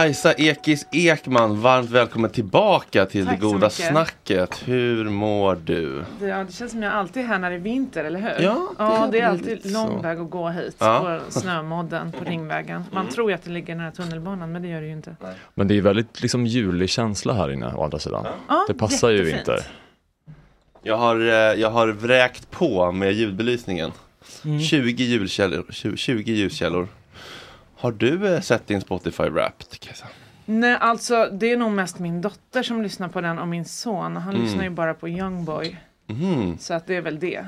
Kajsa Ekis Ekman, varmt välkommen tillbaka till Tack det goda mycket. snacket. Hur mår du? Det, ja, det känns som jag alltid är här när det är vinter, eller hur? Ja, det ja, det är alltid lång så. väg att gå hit Ja. på snömodden på Ringvägen. Man tror ju att det ligger nära tunnelbanan, men det gör det ju inte. Men det är väldigt liksom julig känsla här inne å andra sidan. Ja, det passar ju jättefint. vinter. Jag har, eh, jag har vräkt på med ljudbelysningen. Mm. 20, ljuskällor, 20, 20 ljuskällor. Har du eh, sett din Spotify Wrapped, Kajsa? Nej, alltså det är nog mest min dotter som lyssnar på den och min son. Han Mm. lyssnar ju bara på Youngboy. Mhm. Så att det är väl det.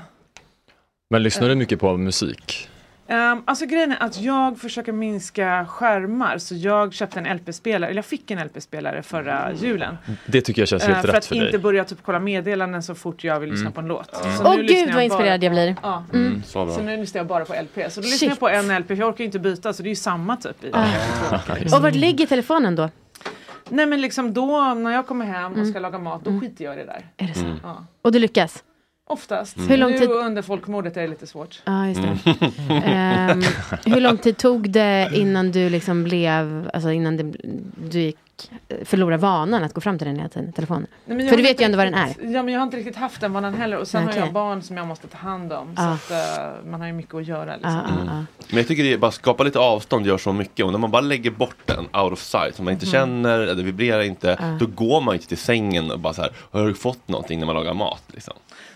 Men lyssnar du mycket på musik? Um, alltså grejen är att jag försöker minska skärmar så jag köpte en LP-spelare, eller jag fick en LP-spelare förra julen. Det tycker jag känns helt för rätt att för inte dig. börja typ kolla meddelanden så fort jag vill lyssna Mm. på en låt. Så Åh nu lyssnar gud jag vad inspirerad bara jag blir. Ja. Mm, så bra. Så nu lyssnar jag bara på LP. Så då lyssnar jag på en LP, för jag orkar inte byta så det är ju samma typ. I Och vart ligger telefonen då? Nej men liksom då när jag kommer hem och Mm. ska laga mat, då skiter jag i det där. Är det så? Mm. Ja. Och du lyckas? Oftast. Mm. Hur lång nu tid- under folkmordet är det lite svårt. Ja, just det. Ehm, hur lång tid tog det innan du liksom blev, alltså innan det, du gick, förlorade vanan att gå fram till den hela tiden, telefonen? Nej, För du vet ju inte ändå vad den är. Ja men jag har inte riktigt haft den vanan heller och sen Nej, har jag barn som jag måste ta hand om. Ah. Så att, eh, man har ju mycket att göra. Liksom. Ah, ah, ah. Men jag tycker det är bara skapa lite avstånd gör så mycket och när man bara lägger bort den out of sight som man inte Mhm. känner, eller det vibrerar inte, Ja. då går man inte till sängen och bara så här, har du fått någonting när man lagar mat? Liksom.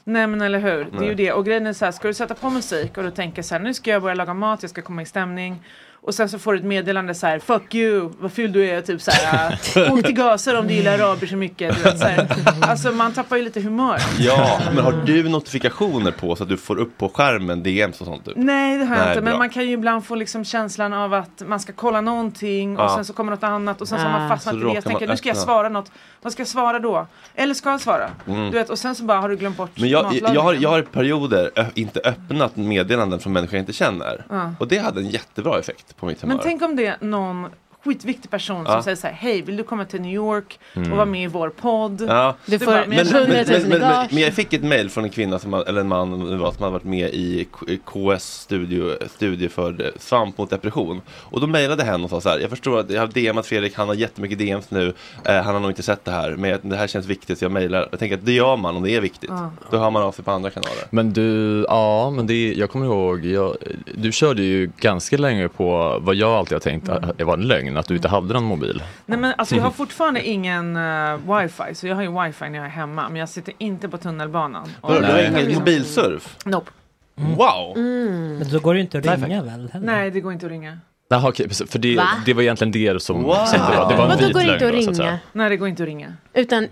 Nej men eller hur, det är ju Nej. det. Och grejen är så här, ska du sätta på musik och du tänker så här, nu ska jag börja laga mat, jag ska komma i stämning. Och sen så får du ett meddelande så här, fuck you, vad ful du är, typ så här, äh, åk till Gaza om du gillar araber så mycket. Du vet, så här. Alltså man tappar ju lite humör. Ja, men har du notifikationer på så att du får upp på skärmen DMs och sånt? Typ? Nej det har jag inte, men bra. man kan ju ibland få liksom känslan av att man ska kolla någonting och Ja. sen så kommer något annat och sen så har man Ah. fastnat i det. Jag tänker nu ska jag svara något, vad ska jag svara då? Eller ska jag svara? Mm. Du vet, och sen så bara har du glömt bort Men jag, jag, har, jag har i perioder inte öppnat meddelanden från människor jag inte känner. Ja. Och det hade en jättebra effekt på mitt humör. Men tänk om det är någon skitviktig person som säger så här, hej vill du komma till New York Mm. och vara med i vår podd? Ja. Du får men, men, men, men, men, men, men, men jag fick ett mail från en kvinna, som, eller en man som hade varit med i KS studio, studie för eh, svamp mot depression. Och då mejlade henne och sa så här, jag förstår att jag har DMat Fredrik, han har jättemycket DMs nu, eh, han har nog inte sett det här, men det här känns viktigt så jag mejlar. Jag tänker att det gör man om det är viktigt. Ja. Då hör man av sig på andra kanaler. Men du, ja men det, jag kommer ihåg, jag, du körde ju ganska länge på vad jag alltid har tänkt Mm. att det var en lögn, att du inte hade någon mobil. Nej men alltså jag har fortfarande ingen uh, wifi så jag har ju wifi när jag är hemma men jag sitter inte på tunnelbanan. Och- Vadå, du har ingen mobilsurf? Nope. Wow! Mm. Men då går det ju inte att ringa väl? heller? Nej det går inte att ringa. Jaha okej, precis, för det, Va? det var egentligen det som, Wow. det var. Det var en Vadå vit går det inte att ringa? Nej det går inte att ringa. Utan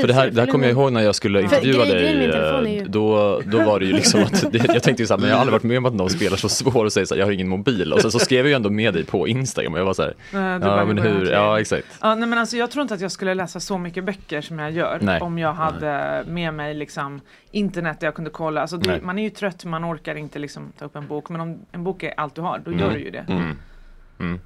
För det här, det här kommer jag ihåg när jag skulle intervjua dig. eh, Då, då var det ju liksom att, jag tänkte ju såhär, men jag har aldrig varit med om att någon spelar så svår och säger såhär, jag har ingen mobil. Och sen så skrev jag ju ändå med dig på Instagram och jag var såhär, Nej, du ja men "Hur här ja till?" exakt. Ja, nej, men alltså, jag tror inte att jag skulle läsa så mycket böcker som jag gör Nej. om jag hade med mig liksom, internet där jag kunde kolla. Alltså, det, man är ju trött, man orkar inte liksom, ta upp en bok. Men om en bok är allt du har, då Mm. gör du ju det. Mm. Mm.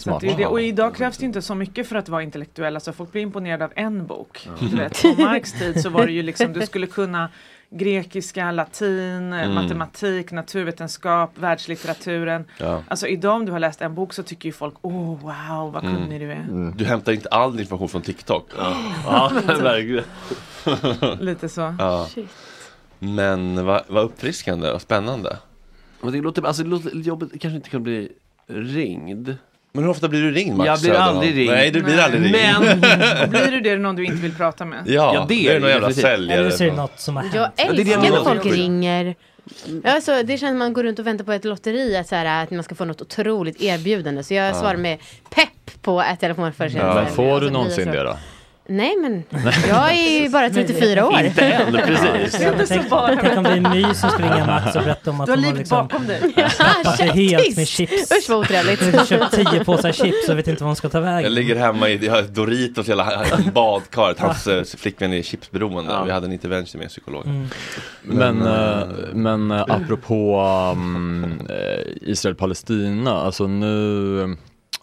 Smart. det det. Och idag krävs det inte så mycket för att vara intellektuell. Alltså, folk blir imponerade av en bok. Du vet, på Marx tid så var det ju liksom, du skulle kunna grekiska, latin, Mm. matematik, naturvetenskap, världslitteraturen. Ja. Alltså idag om du har läst en bok så tycker ju folk, oh, wow vad Mm. kunnig du är. Du hämtar inte all information från TikTok. Ja, verkligen. Lite så. Ja. Men vad vad uppfriskande och spännande. Men det låter, alltså, det låter jobbigt, kanske inte kan bli ringd. Men hur ofta blir du ringd Max Jag blir Söderholm? aldrig ringd. Nej, du blir aldrig ringd. Men- Och blir du det någon du inte vill prata med? Ja, Ja, det det är är någon det jävla definitivt. säljare. Eller så är det som- något som har hänt. Jag det är det älskar jag när menar. folk ringer. Alltså, det känns som man går runt och väntar på ett lotteri, att, så här, att man ska få något otroligt erbjudande. Så jag svarar med pepp på ett telefonförsäljning. Men får Alltså, du det blir någonsin det då? Nej men, jag är ju bara 34 år. Inte än, precis. Ja, tänk, tänk om det är My som ska ringa Max och berätta om att Du har hon har liksom bakom dig. tappat sig helt med chips. Usch vad otrevligt. Hon har köpt tio påsar chips och vet inte vad hon ska ta vägen. Jag ligger hemma i jag Doritos hela badkaret. Hans eh, flickvän är chipsberoende. Ja. Vi hade en intervention med en psykolog. Mm. Men, Men, eh, men eh, apropå um, eh, Israel-Palestina, alltså nu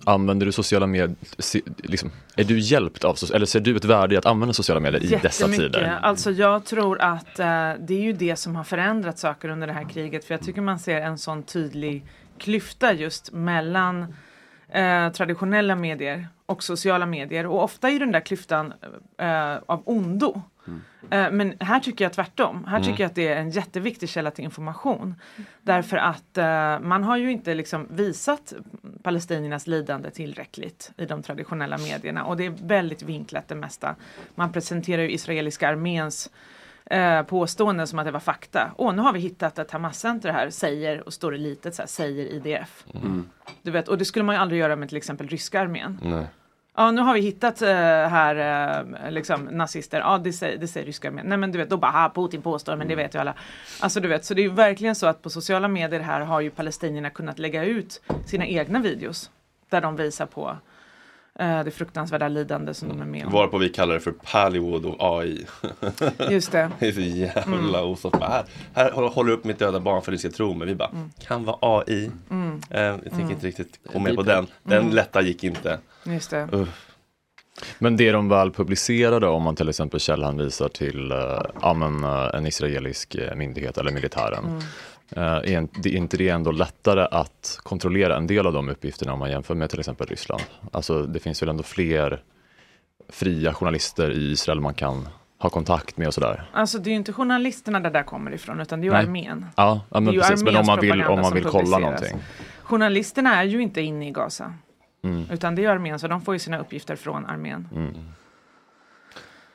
använder du sociala medier, liksom, är du hjälpt av, eller ser du ett värde i att använda sociala medier i dessa tider? Alltså jag tror att eh, det är ju det som har förändrat saker under det här kriget. För jag tycker man ser en sån tydlig klyfta just mellan eh, traditionella medier och sociala medier. Och ofta är den där klyftan eh, av ondo. Eh, Men här tycker jag tvärtom. Här tycker jag att det är en jätteviktig källa till information. Därför att eh, man har ju inte liksom visat palestiniernas lidande tillräckligt i de traditionella medierna. Och det är väldigt vinklat det mesta. Man presenterar ju israeliska arméns eh, påståenden som att det var fakta. Åh, nu har vi hittat ett Hamas-center här, säger, och står det litet så här, säger IDF. Mm. Du vet, och det skulle man ju aldrig göra med till exempel ryska armén. Nej. Ja, nu har vi hittat eh, här eh, liksom nazister. Ja, det säger, det säger ryska armén. Nej, men du vet, då bara, ha, Putin påstår, men det vet ju alla. Alltså, du vet, så det är ju verkligen så att på sociala medier här har ju palestinierna kunnat lägga ut sina egna videos där de visar på det fruktansvärda lidande som de är med om. Varpå vi kallar det för Pallywood och AI. Just det. det är så jävla Mm. osoft. Bara, Här, här håller- upp mitt döda barn för att ni ska tro mig. Vi bara, kan vara AI. Mm. Eh, jag tänker Mm. inte riktigt gå med på den. Den Mm. lätta gick inte. Just det. Uff. Men det de väl publicerade, om man till exempel källhänvisar till eh, eh, en israelisk eh, myndighet eller militären, Mm. eh, är det är inte det ändå lättare att kontrollera en del av de uppgifterna om man jämför med till exempel Ryssland? Alltså det finns väl ändå fler fria journalister i Israel man kan ha kontakt med och sådär? Alltså det är ju inte journalisterna där där kommer ifrån utan det är ju Nej. armén. Ja, ja men precis. Men om man vill, om man vill kolla någonting. Journalisterna är ju inte inne i Gaza. Mm. Utan det är armén, så de får ju sina uppgifter från armén.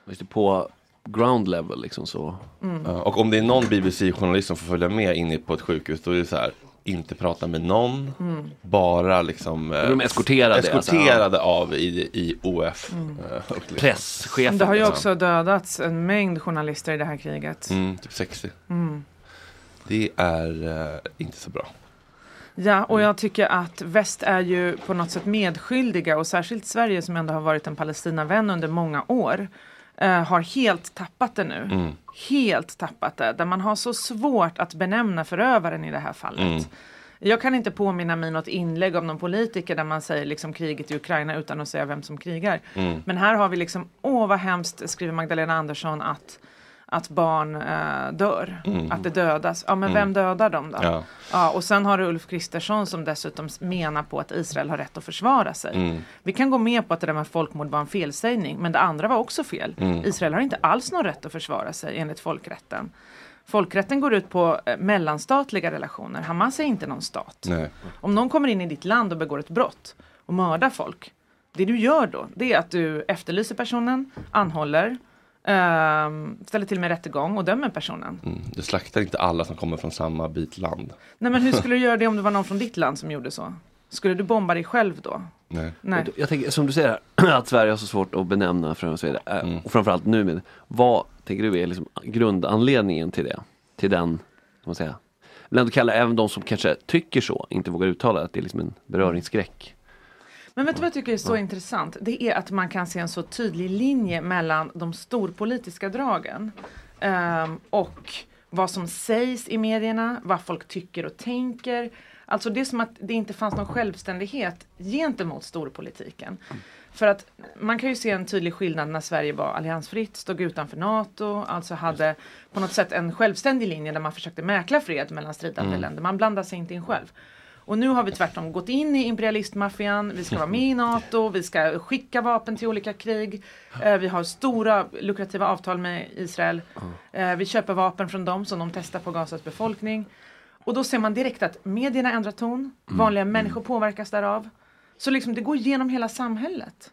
Det, På ground level liksom så. Mm. Ja, och om det är någon BBC-journalist som får följa med in på ett sjukhus då är det så här inte prata med någon, Mm. bara liksom eh, De är eskorterade, eskorterade alltså, av i, i OF. Mm. liksom- Presschefen. Det har ju liksom. också dödats en mängd journalister i det här kriget. Mm, typ 60. Mm. Det är eh, inte så bra. Ja, och jag tycker att väst är ju på något sätt medskyldiga och särskilt Sverige som ändå har varit en Palestinavän under många år eh, har helt tappat det nu. Mm. Helt tappat det, där man har så svårt att benämna förövaren i det här fallet. Mm. Jag kan inte påminna mig något inlägg av någon politiker där man säger liksom kriget i Ukraina utan att säga vem som krigar. Mm. Men här har vi liksom, åh vad hemskt, skriver Magdalena Andersson, att, att barn eh, dör. Mm. Att det dödas. Ja men Mm. vem dödar dem då? Ja. Ja, och sen har du Ulf Kristersson som dessutom menar på att Israel har rätt att försvara sig. Mm. Vi kan gå med på att det där med folkmord var en felsägning, men det andra var också fel. Mm. Israel har inte alls någon rätt att försvara sig enligt folkrätten. Folkrätten går ut på eh, mellanstatliga relationer. Hamas är inte någon stat. Nej. Om någon kommer in i ditt land och begår ett brott och mördar folk. Det du gör då, det är att du efterlyser personen, anhåller, ehm, ställer till med rättegång och dömer personen. Mm. Du slaktar inte alla som kommer från samma bit land. Nej men hur skulle du göra det om det var någon från ditt land som gjorde så? Skulle du bomba dig själv då? Nej. Nej. Jag tänker, som du säger, att Sverige har så svårt att benämna för och så vidare. Eh, Mm. Och framförallt nu med, vad tänker du är liksom grundanledningen till det? Till den, ska man säga. Vill ändå kalla även de som kanske tycker så, inte vågar uttala att det är liksom en beröringsskräck. Men vet du vad jag tycker är så intressant? Det är att man kan se en så tydlig linje mellan de storpolitiska dragen ehm, och vad som sägs i medierna, vad folk tycker och tänker. Alltså det är som att det inte fanns någon självständighet gentemot storpolitiken. För att man kan ju se en tydlig skillnad när Sverige var alliansfritt, stod utanför NATO, alltså hade på något sätt en självständig linje där man försökte mäkla fred mellan stridande Mm. länder. Man blandade sig inte in själv. Och nu har vi tvärtom gått in i imperialistmaffian, vi ska vara med i NATO, vi ska skicka vapen till olika krig. Eh, vi har stora lukrativa avtal med Israel. Eh, vi köper vapen från dem som de testar på Gazas befolkning. Och då ser man direkt att medierna ändrar ton, vanliga människor påverkas därav. Så liksom det går igenom hela samhället.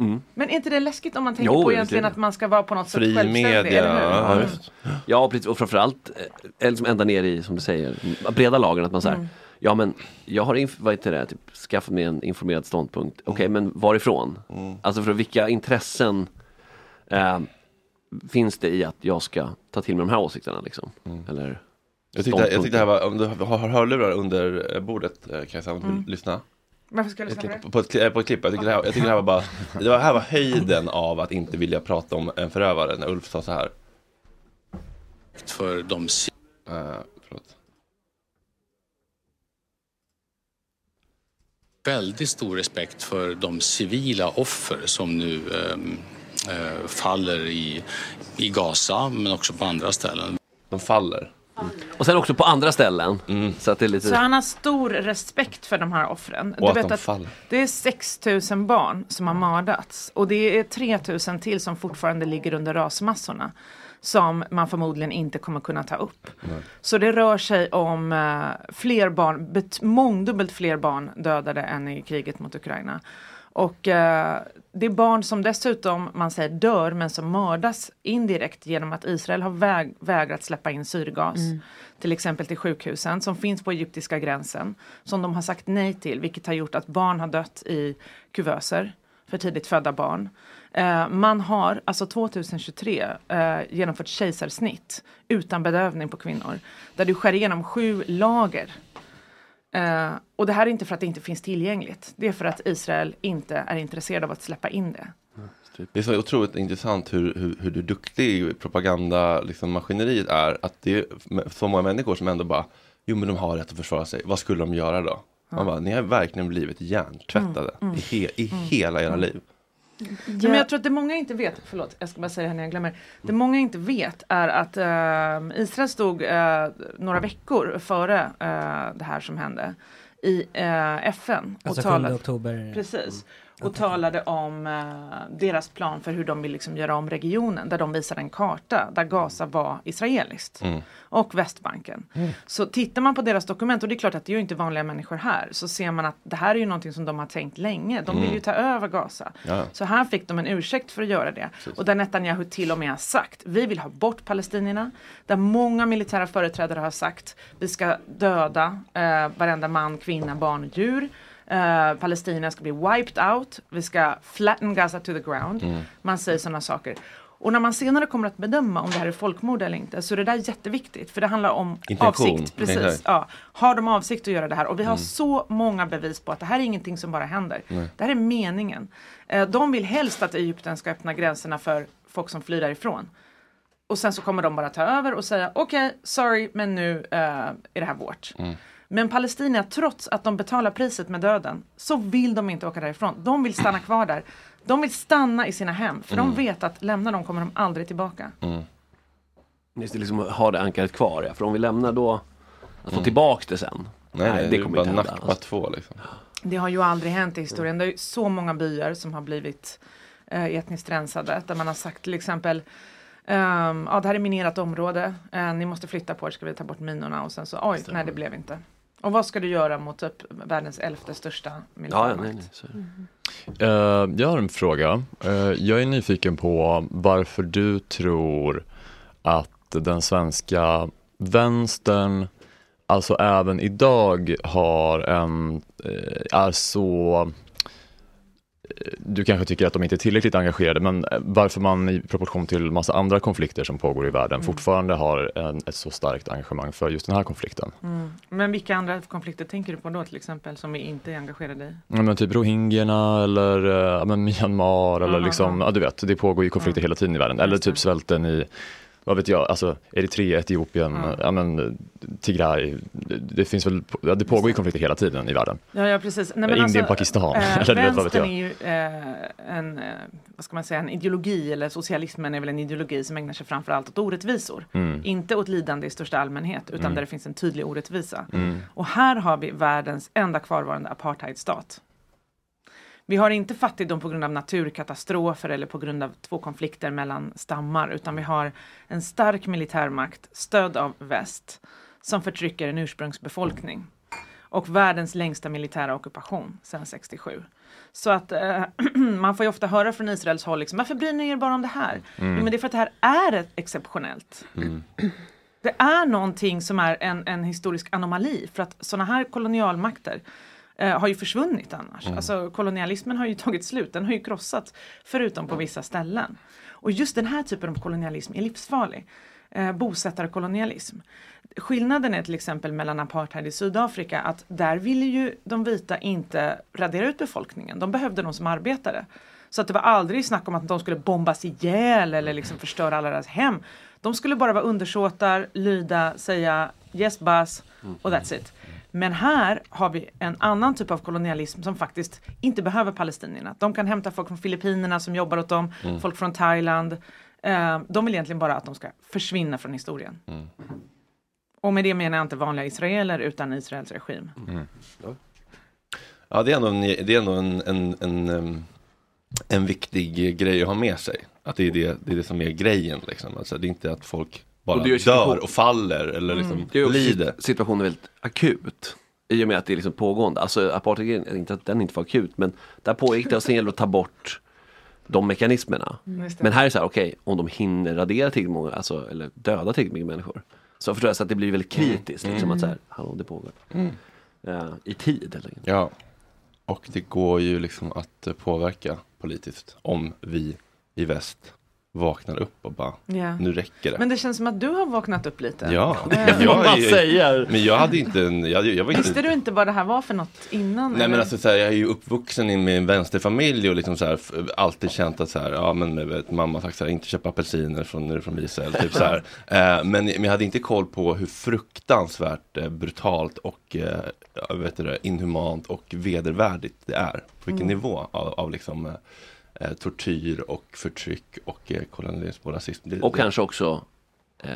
Mm. Men är inte det läskigt om man tänker Jo, på egentligen det. att man ska vara på något sätt Fri självständig? media, ja, Mm. just. Ja, precis. Och framförallt, eller liksom ända ner i, som du säger, breda lagen. Att man säger, Mm. Ja men jag har inf- vad heter det, typ, skaffat mig en informerad ståndpunkt. Okej, men varifrån? Mm. Alltså för vilka intressen eh, finns det i att jag ska ta till mig de här åsikterna liksom? Eller Mm. Jag tyckte, jag tyckte det här var, om du har hörlurar under eh, bordet eh, Kajsa, om du Mm. lyssna. Varför ska jag lyssna på det? På, ett, kli- på ett klipp, jag tycker, det här, jag tycker det här var bara Det var, här var höjden av att inte vilja prata om en förövare när Ulf sa så här För de uh, förlåt. Väldigt stor respekt för de civila offer som nu ehm, eh, faller i, i Gaza men också på andra ställen. De faller. Och sen också på andra ställen. Så att det är lite... Så han har stor respekt för de här offren. Och att de faller. det är 6 000 barn som har mördats och det är 3 000 till som fortfarande ligger under rasmassorna. Som man förmodligen inte kommer kunna ta upp. Så det rör sig om eh, fler barn, bet- mångdubbelt fler barn dödade än i kriget mot Ukraina. Och eh, det är barn som dessutom, man säger dör, men som mördas indirekt genom att Israel har väg, vägrat släppa in syrgas. Mm. Till exempel till sjukhusen som finns på egyptiska gränsen. Som de har sagt nej till, vilket har gjort att barn har dött i kuvöser. För tidigt födda barn. Eh, man har alltså 2023 eh, genomfört kejsarsnitt utan bedövning på kvinnor. Där du skär igenom sju lager. Eh, och det här är inte för att det inte finns tillgängligt. Det är för att Israel inte är intresserad av att släppa in det. Det är så otroligt intressant hur, hur, hur du duktig propaganda liksom, är. Att det är så många människor som ändå bara, jo men de har rätt att försvara sig. Vad skulle de göra då? Man bara, ni har verkligen blivit hjärntvättade Mm, mm, i, he, i mm. hela era liv. Ja. Men jag tror att det många inte vet, förlåt jag ska bara säga det här när jag glömmer. Det många inte vet är att eh, Israel stod eh, några veckor före eh, det här som hände i FN. Alltså 7 talade- oktober. Precis. Och talade om eh, deras plan för hur de vill liksom göra om regionen. Där de visade en karta där Gaza var israeliskt. Mm. Och Västbanken. Mm. Så tittar man på deras dokument, och det är klart att det är ju inte vanliga människor här. Så ser man att det här är ju någonting som de har tänkt länge. De vill Mm. ju ta över Gaza. Ja. Så här fick de en ursäkt för att göra det. Och där Netanyahu till och med har sagt, vi vill ha bort palestinierna. Där många militära företrädare har sagt, vi ska döda eh, varenda man, kvinna, barn och djur. Eh, Palestina ska bli wiped out. Vi ska flatten Gaza to the ground. Mm. Man säger sådana saker. Och när man senare kommer att bedöma om det här är folkmord eller inte så är det där jätteviktigt. För det handlar om Intention. avsikt. Precis. Ja. Har de avsikt att göra det här? Och vi har Mm. så många bevis på att det här är ingenting som bara händer. Nej. Det här är meningen. Eh, de vill helst att Egypten ska öppna gränserna för folk som flyr därifrån. Och sen så kommer de bara ta över och säga okej, sorry, men nu eh, är det här vårt. Mm. Men Palestina, trots att de betalar priset med döden, så vill de inte åka därifrån. De vill stanna kvar där. De vill stanna i sina hem, för Mm. de vet att lämna dem kommer de aldrig tillbaka. Just det, liksom ha det ankaret kvar ja. För om vi lämnar då, att få Mm. tillbaka det sen. Nej, nej, det är bara hända. nakba två liksom. Det har ju aldrig hänt i historien. Det är ju så många byar som har blivit eh, etniskt rensade. Där man har sagt till exempel ehm, ja det här är minerat område. Eh, ni måste flytta på er, ska vi ta bort minorna? Och sen så oj, nej det blev inte. Och vad ska du göra mot typ världens elfte största Ja, ja, militärmakt? nej, nej, det. Eh, jag har en fråga. Eh, jag är nyfiken på varför du tror att den svenska vänstern, alltså även idag, har en, eh, är så du kanske tycker att de inte är tillräckligt engagerade men eh, varför man i proportion till massa andra konflikter som pågår i världen Mm. fortfarande har en, ett så starkt engagemang för just den här konflikten. Mm. Men vilka andra konflikter tänker du på då till exempel som vi inte är engagerade i? Ja, men typ rohingyerna eller eh, ja, men Myanmar eller Aha, liksom, ja du vet, det pågår ju konflikter hela tiden i världen. Eller typ svälten i, vad vet jag, alltså Eritrea, Etiopien, Ja. ja men Tigray, det, finns väl, det pågår ju konflikter hela tiden i världen. Ja, ja precis. Nej, Indien, alltså, Pakistan, eh, eller vet, vad vet vänstern jag. är ju eh, en, eh, vad ska man säga, en ideologi, eller socialismen är väl en ideologi som ägnar sig framförallt åt orättvisor. Mm. Inte åt lidande i största allmänhet, utan Mm. där det finns en tydlig orättvisa. Mm. Och här har vi världens enda kvarvarande apartheidstat. Vi har inte fattigdom på grund av naturkatastrofer eller på grund av två konflikter mellan stammar, utan vi har en stark militärmakt stödd av väst som förtrycker en ursprungsbefolkning och världens längsta militära ockupation sedan 67. Så att eh, man får ju ofta höra från Israels håll, liksom, varför bryr ni er bara om det här? Mm. Jo, men det är för att det här är exceptionellt. Det är någonting som är en, en historisk anomali för att sådana här kolonialmakter eh, har ju försvunnit annars. Mm. Alltså kolonialismen har ju tagit slut, den har ju krossats förutom på vissa ställen. Och just den här typen av kolonialism är livsfarlig. Eh, bosättarkolonialism. Skillnaden är till exempel mellan apartheid i Sydafrika att där ville ju de vita inte radera ut befolkningen. De behövde dem som arbetare. Så att det var aldrig snack om att de skulle bombas ihjäl eller liksom förstöra alla deras hem. De skulle bara vara undersåtar, lyda, säga yes boss och that's it. Men här har vi en annan typ av kolonialism som faktiskt inte behöver palestinierna. De kan hämta folk från Filippinerna som jobbar åt dem, Mm. folk från Thailand. Eh, de vill egentligen bara att de ska försvinna från historien. Mm. Och med det menar jag inte vanliga israeler utan Israels regim. Mm. Ja, det är ändå en, det är ändå en, en, en, em, en viktig grej att ha med sig. Att det är det, det, är det som är grejen. Liksom. Alltså, det är inte att folk bara Och det är dör och faller eller liksom Det är också lider. situationen väldigt akut. I och med att det är liksom pågående. Alltså apartheid, inte att den inte var akut men där pågick det och sen gäller det att ta bort de mekanismerna. Mm. Det. Men här är det så här, okej, om de hinner radera tillräckligt många, alltså, eller döda tillräckligt mycket människor. Så förstår jag så att det blir väldigt kritiskt, Mm. liksom Mm. att så här, hallå det pågår. Mm. Ja, I tid helt enkelt. Ja, och det går ju liksom att påverka politiskt om vi i väst vaknar upp och bara, Ja. nu räcker det. Men det känns som att du har vaknat upp lite. Ja, Eh, men jag, man är- säger. Men jag hade inte en, jag, jag var inte Visste du inte vad det här var för något innan? Nej men eller? alltså så här, jag är ju uppvuxen i med en vänsterfamilj och liksom så här, alltid känt att så här, ja men vet, mamma har sagt så här, inte köpa apelsiner från, från Israel. Typ så här. Eh, men, men jag hade inte koll på hur fruktansvärt eh, brutalt och eh, vet du det, inhumant och vedervärdigt det är. På vilken Mm. nivå av, av liksom eh, tortyr och förtryck och eh, kolonialism och rasism. Det- Och det- kanske också eh,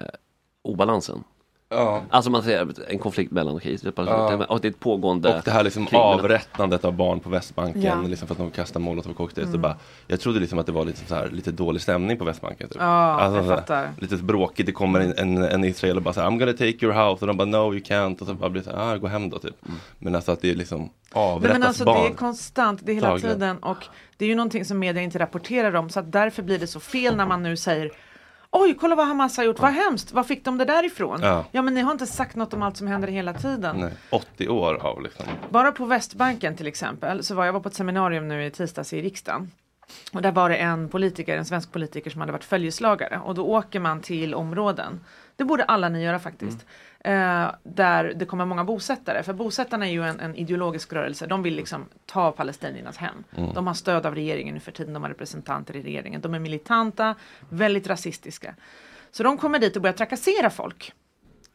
obalansen. Ja. Alltså man säger en konflikt mellan och Israel Ja. och det är ett pågående Och det här liksom krig mellan- avrättnandet av barn på Västbanken Ja. liksom för att de kastar molotov cocktails. Mm. Bara, jag trodde liksom att det var lite, så här, lite dålig stämning på Västbanken. Typ. Ja, jag så här, lite bråkigt, det kommer en, en, en israel och bara så här, I'm gonna take your house och de bara no you can't och så bara blir det så här, ah, gå hem då typ. Men alltså att det är liksom Nej, avrättas men alltså barn. det är konstant, det är hela Dagligen. tiden och det är ju någonting som media inte rapporterar om så att därför blir det så fel när man nu säger Oj, kolla vad Hamas har gjort, vad hemskt, var fick de det där ifrån? Ja. men ni har inte sagt något om allt som händer hela tiden. Nej, 80 år av liksom. Bara på Västbanken till exempel, så var jag var på ett seminarium nu i tisdags i riksdagen. Och där var det en politiker, en svensk politiker som hade varit följeslagare och då åker man till områden. Det borde alla ni göra faktiskt. Eh, där det kommer många bosättare. För bosättarna är ju en, en ideologisk rörelse. De vill liksom ta palestiniernas hem. Mm. De har stöd av regeringen nu för tiden. De har representanter i regeringen. De är militanta, väldigt rasistiska. Så de kommer dit och börjar trakassera folk.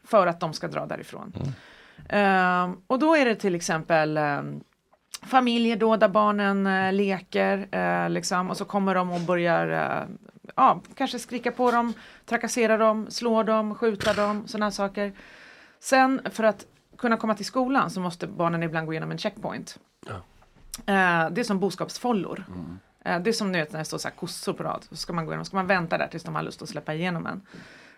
För att de ska dra därifrån. Eh, och då är det till exempel eh, familjer då där barnen eh, leker eh, liksom, och så kommer de och börjar eh, ja, kanske skrika på dem, trakassera dem, slå dem, skjuta dem, sådana saker. Sen för att kunna komma till skolan så måste barnen ibland gå igenom en checkpoint. Eh, det är som boskapsfållor. Eh, det är som när det står så här kossor på rad. Så ska man gå igenom, ska man vänta där tills de har lust att släppa igenom en.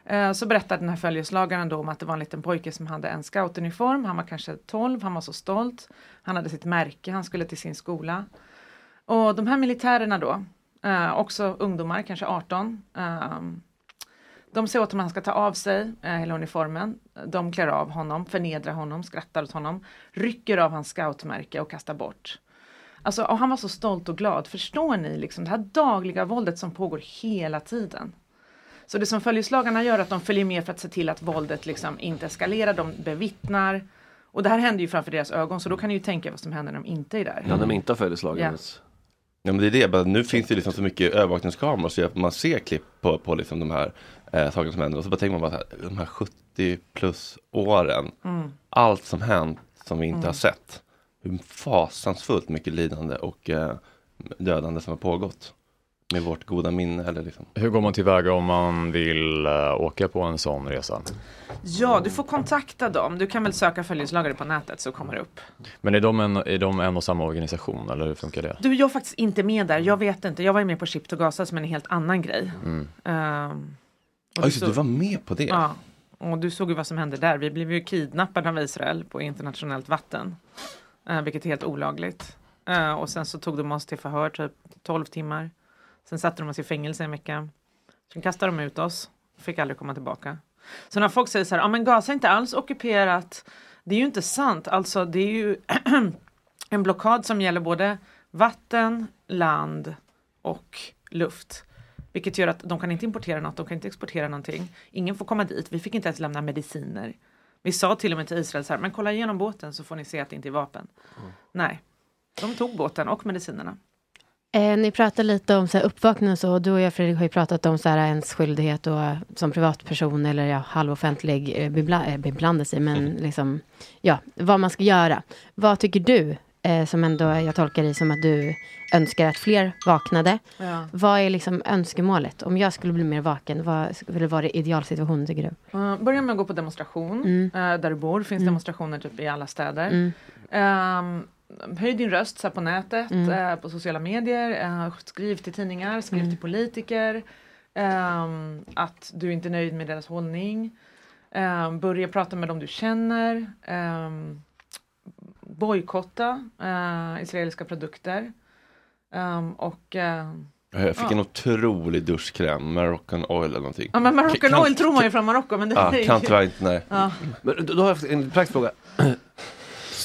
Eh, så berättar den här följeslagaren då om att det var en liten pojke som hade en scoutuniform. Han var kanske 12, han var så stolt. Han hade sitt märke, han skulle till sin skola. Och de här militärerna då, eh, också ungdomar, kanske 18. Ehm, de säger åt honom att han ska ta av sig eh, hela uniformen. De klär av honom, förnedrar honom, skrattar åt honom, rycker av hans scoutmärke och kastar bort. Alltså, och han var så stolt och glad. Förstår ni liksom det här dagliga våldet som pågår hela tiden? Så det som följeslagarna gör är att de följer med för att se till att våldet liksom inte eskalerar. De bevittnar. Och det här händer ju framför deras ögon så då kan ni ju tänka vad som händer när de inte är där. Ja, när de inte har följeslagen Ja. Ja men det är det, bara, nu finns det liksom så mycket övervakningskameror så man ser klipp på, på liksom de här eh, sakerna som händer och så bara tänker man bara så här, de här 70 plus åren, Mm. allt som hänt som vi inte Mm. har sett. Hur fasansfullt mycket lidande och eh, dödande som har pågått. Med vårt goda minne eller liksom. Hur går man tillväga om man vill eh, åka på en sån resa? Ja, du får kontakta dem. Du kan väl söka följeslagare på nätet så kommer det upp. Men är de en, är de en och samma organisation eller hur funkar det? Du, jag är faktiskt inte med där. Jag vet inte. Jag var ju med på Ship to Gaza som är en helt annan grej. Mm. Ehm, och Ja, just såg- du var med på det. Ja, och du såg ju vad som hände där. Vi blev ju kidnappade av Israel på internationellt vatten. Uh, vilket är helt olagligt. Eh, och sen så tog de oss till förhör typ 12 timmar. Sen satte de oss i fängelse en vecka. Sen kastade de ut oss. Fick aldrig komma tillbaka. Så när folk säger så här, ja men Gaza är inte alls ockuperat. Det är ju inte sant. Alltså det är ju en blockad som gäller både vatten, land och luft. Vilket gör att de kan inte importera något, de kan inte exportera någonting. Ingen får komma dit, vi fick inte ens lämna mediciner. Vi sa till och med till Israel så här, men kolla igenom båten så får ni se att det inte är vapen. Nej, de tog båten och medicinerna. Eh, ni pratar lite om så här, uppvaknande och så. Du och jag Fredrik har ju pratat om så här, ens skyldighet och, eh, som privatperson eller ja, halvoffentlig eh, bebla, eh, beblanda sig. Men liksom, ja, vad man ska göra. Vad tycker du, eh, som ändå jag tolkar det som att du önskar att fler vaknade. Ja. Vad är liksom önskemålet? Om jag skulle bli mer vaken, vad skulle vara idealsituationen tycker du? Uh, börja med att gå på demonstration. Mm. eh, där du bor finns Mm. demonstrationer typ i alla städer. Mm. Höj din röst så här på nätet, Mm. eh, på sociala medier. eh, skriv till tidningar, skriv Mm. till politiker. ehm, att du inte är nöjd med deras hållning. Ehm, börja prata med dem du känner. Ehm, bojkotta eh, israeliska produkter. Och eh, Jag fick ja. en otrolig duschkräm, Moroccan oil eller någonting. Ja men Moroccan Kan- oil tror man ju från Marocko men det Ja, är kan ju... tyvärr inte, nej. Ja. Men då, då har jag en praktisk fråga.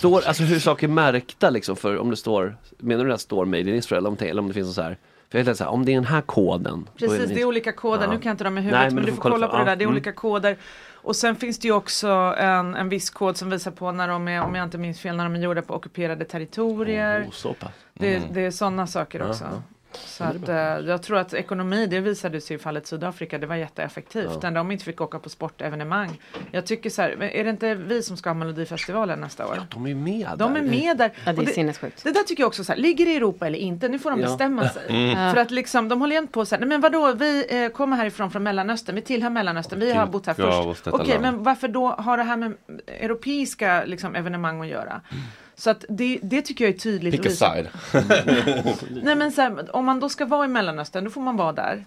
Står, alltså hur saker är märkta liksom för om det står, menar du att det står Made in Israel om det, eller om det finns en så här, för jag tänkte så här, om det är den här koden. Precis, det det är olika koder. Ja. Nu kan jag inte dem i huvudet Nej, men, du får kolla på det där. Det är ja, olika koder. Och sen finns det ju också en, en viss kod som visar på när de är, om jag inte minns fel, när de är gjorda på ockuperade territorier. Oh, pass. Det, Mm. det är sådana saker också. ja. Så att, eh, jag tror att ekonomi, det visade sig i fallet Sydafrika, det var jätteeffektivt. Ja. När de inte fick åka på sportevenemang. Jag tycker så här, är det inte vi som ska ha Melodifestivalen nästa år? De är med De är med där. Ja, det är sinnessjukt. det där tycker jag också så här, ligger det i Europa eller inte? Nu får de Ja. bestämma sig. Mm. För att liksom, de håller igen på så här, nej men vadå, vi eh, kommer härifrån från Mellanöstern, vi tillhör Mellanöstern, vi har bott här Ja, först. Okej, land. men varför då har det här med europeiska liksom, evenemang att göra? Så att det, det tycker jag är tydligt. Pick a side. Nej men så här, om man då ska vara i Mellanöstern, då får man vara där.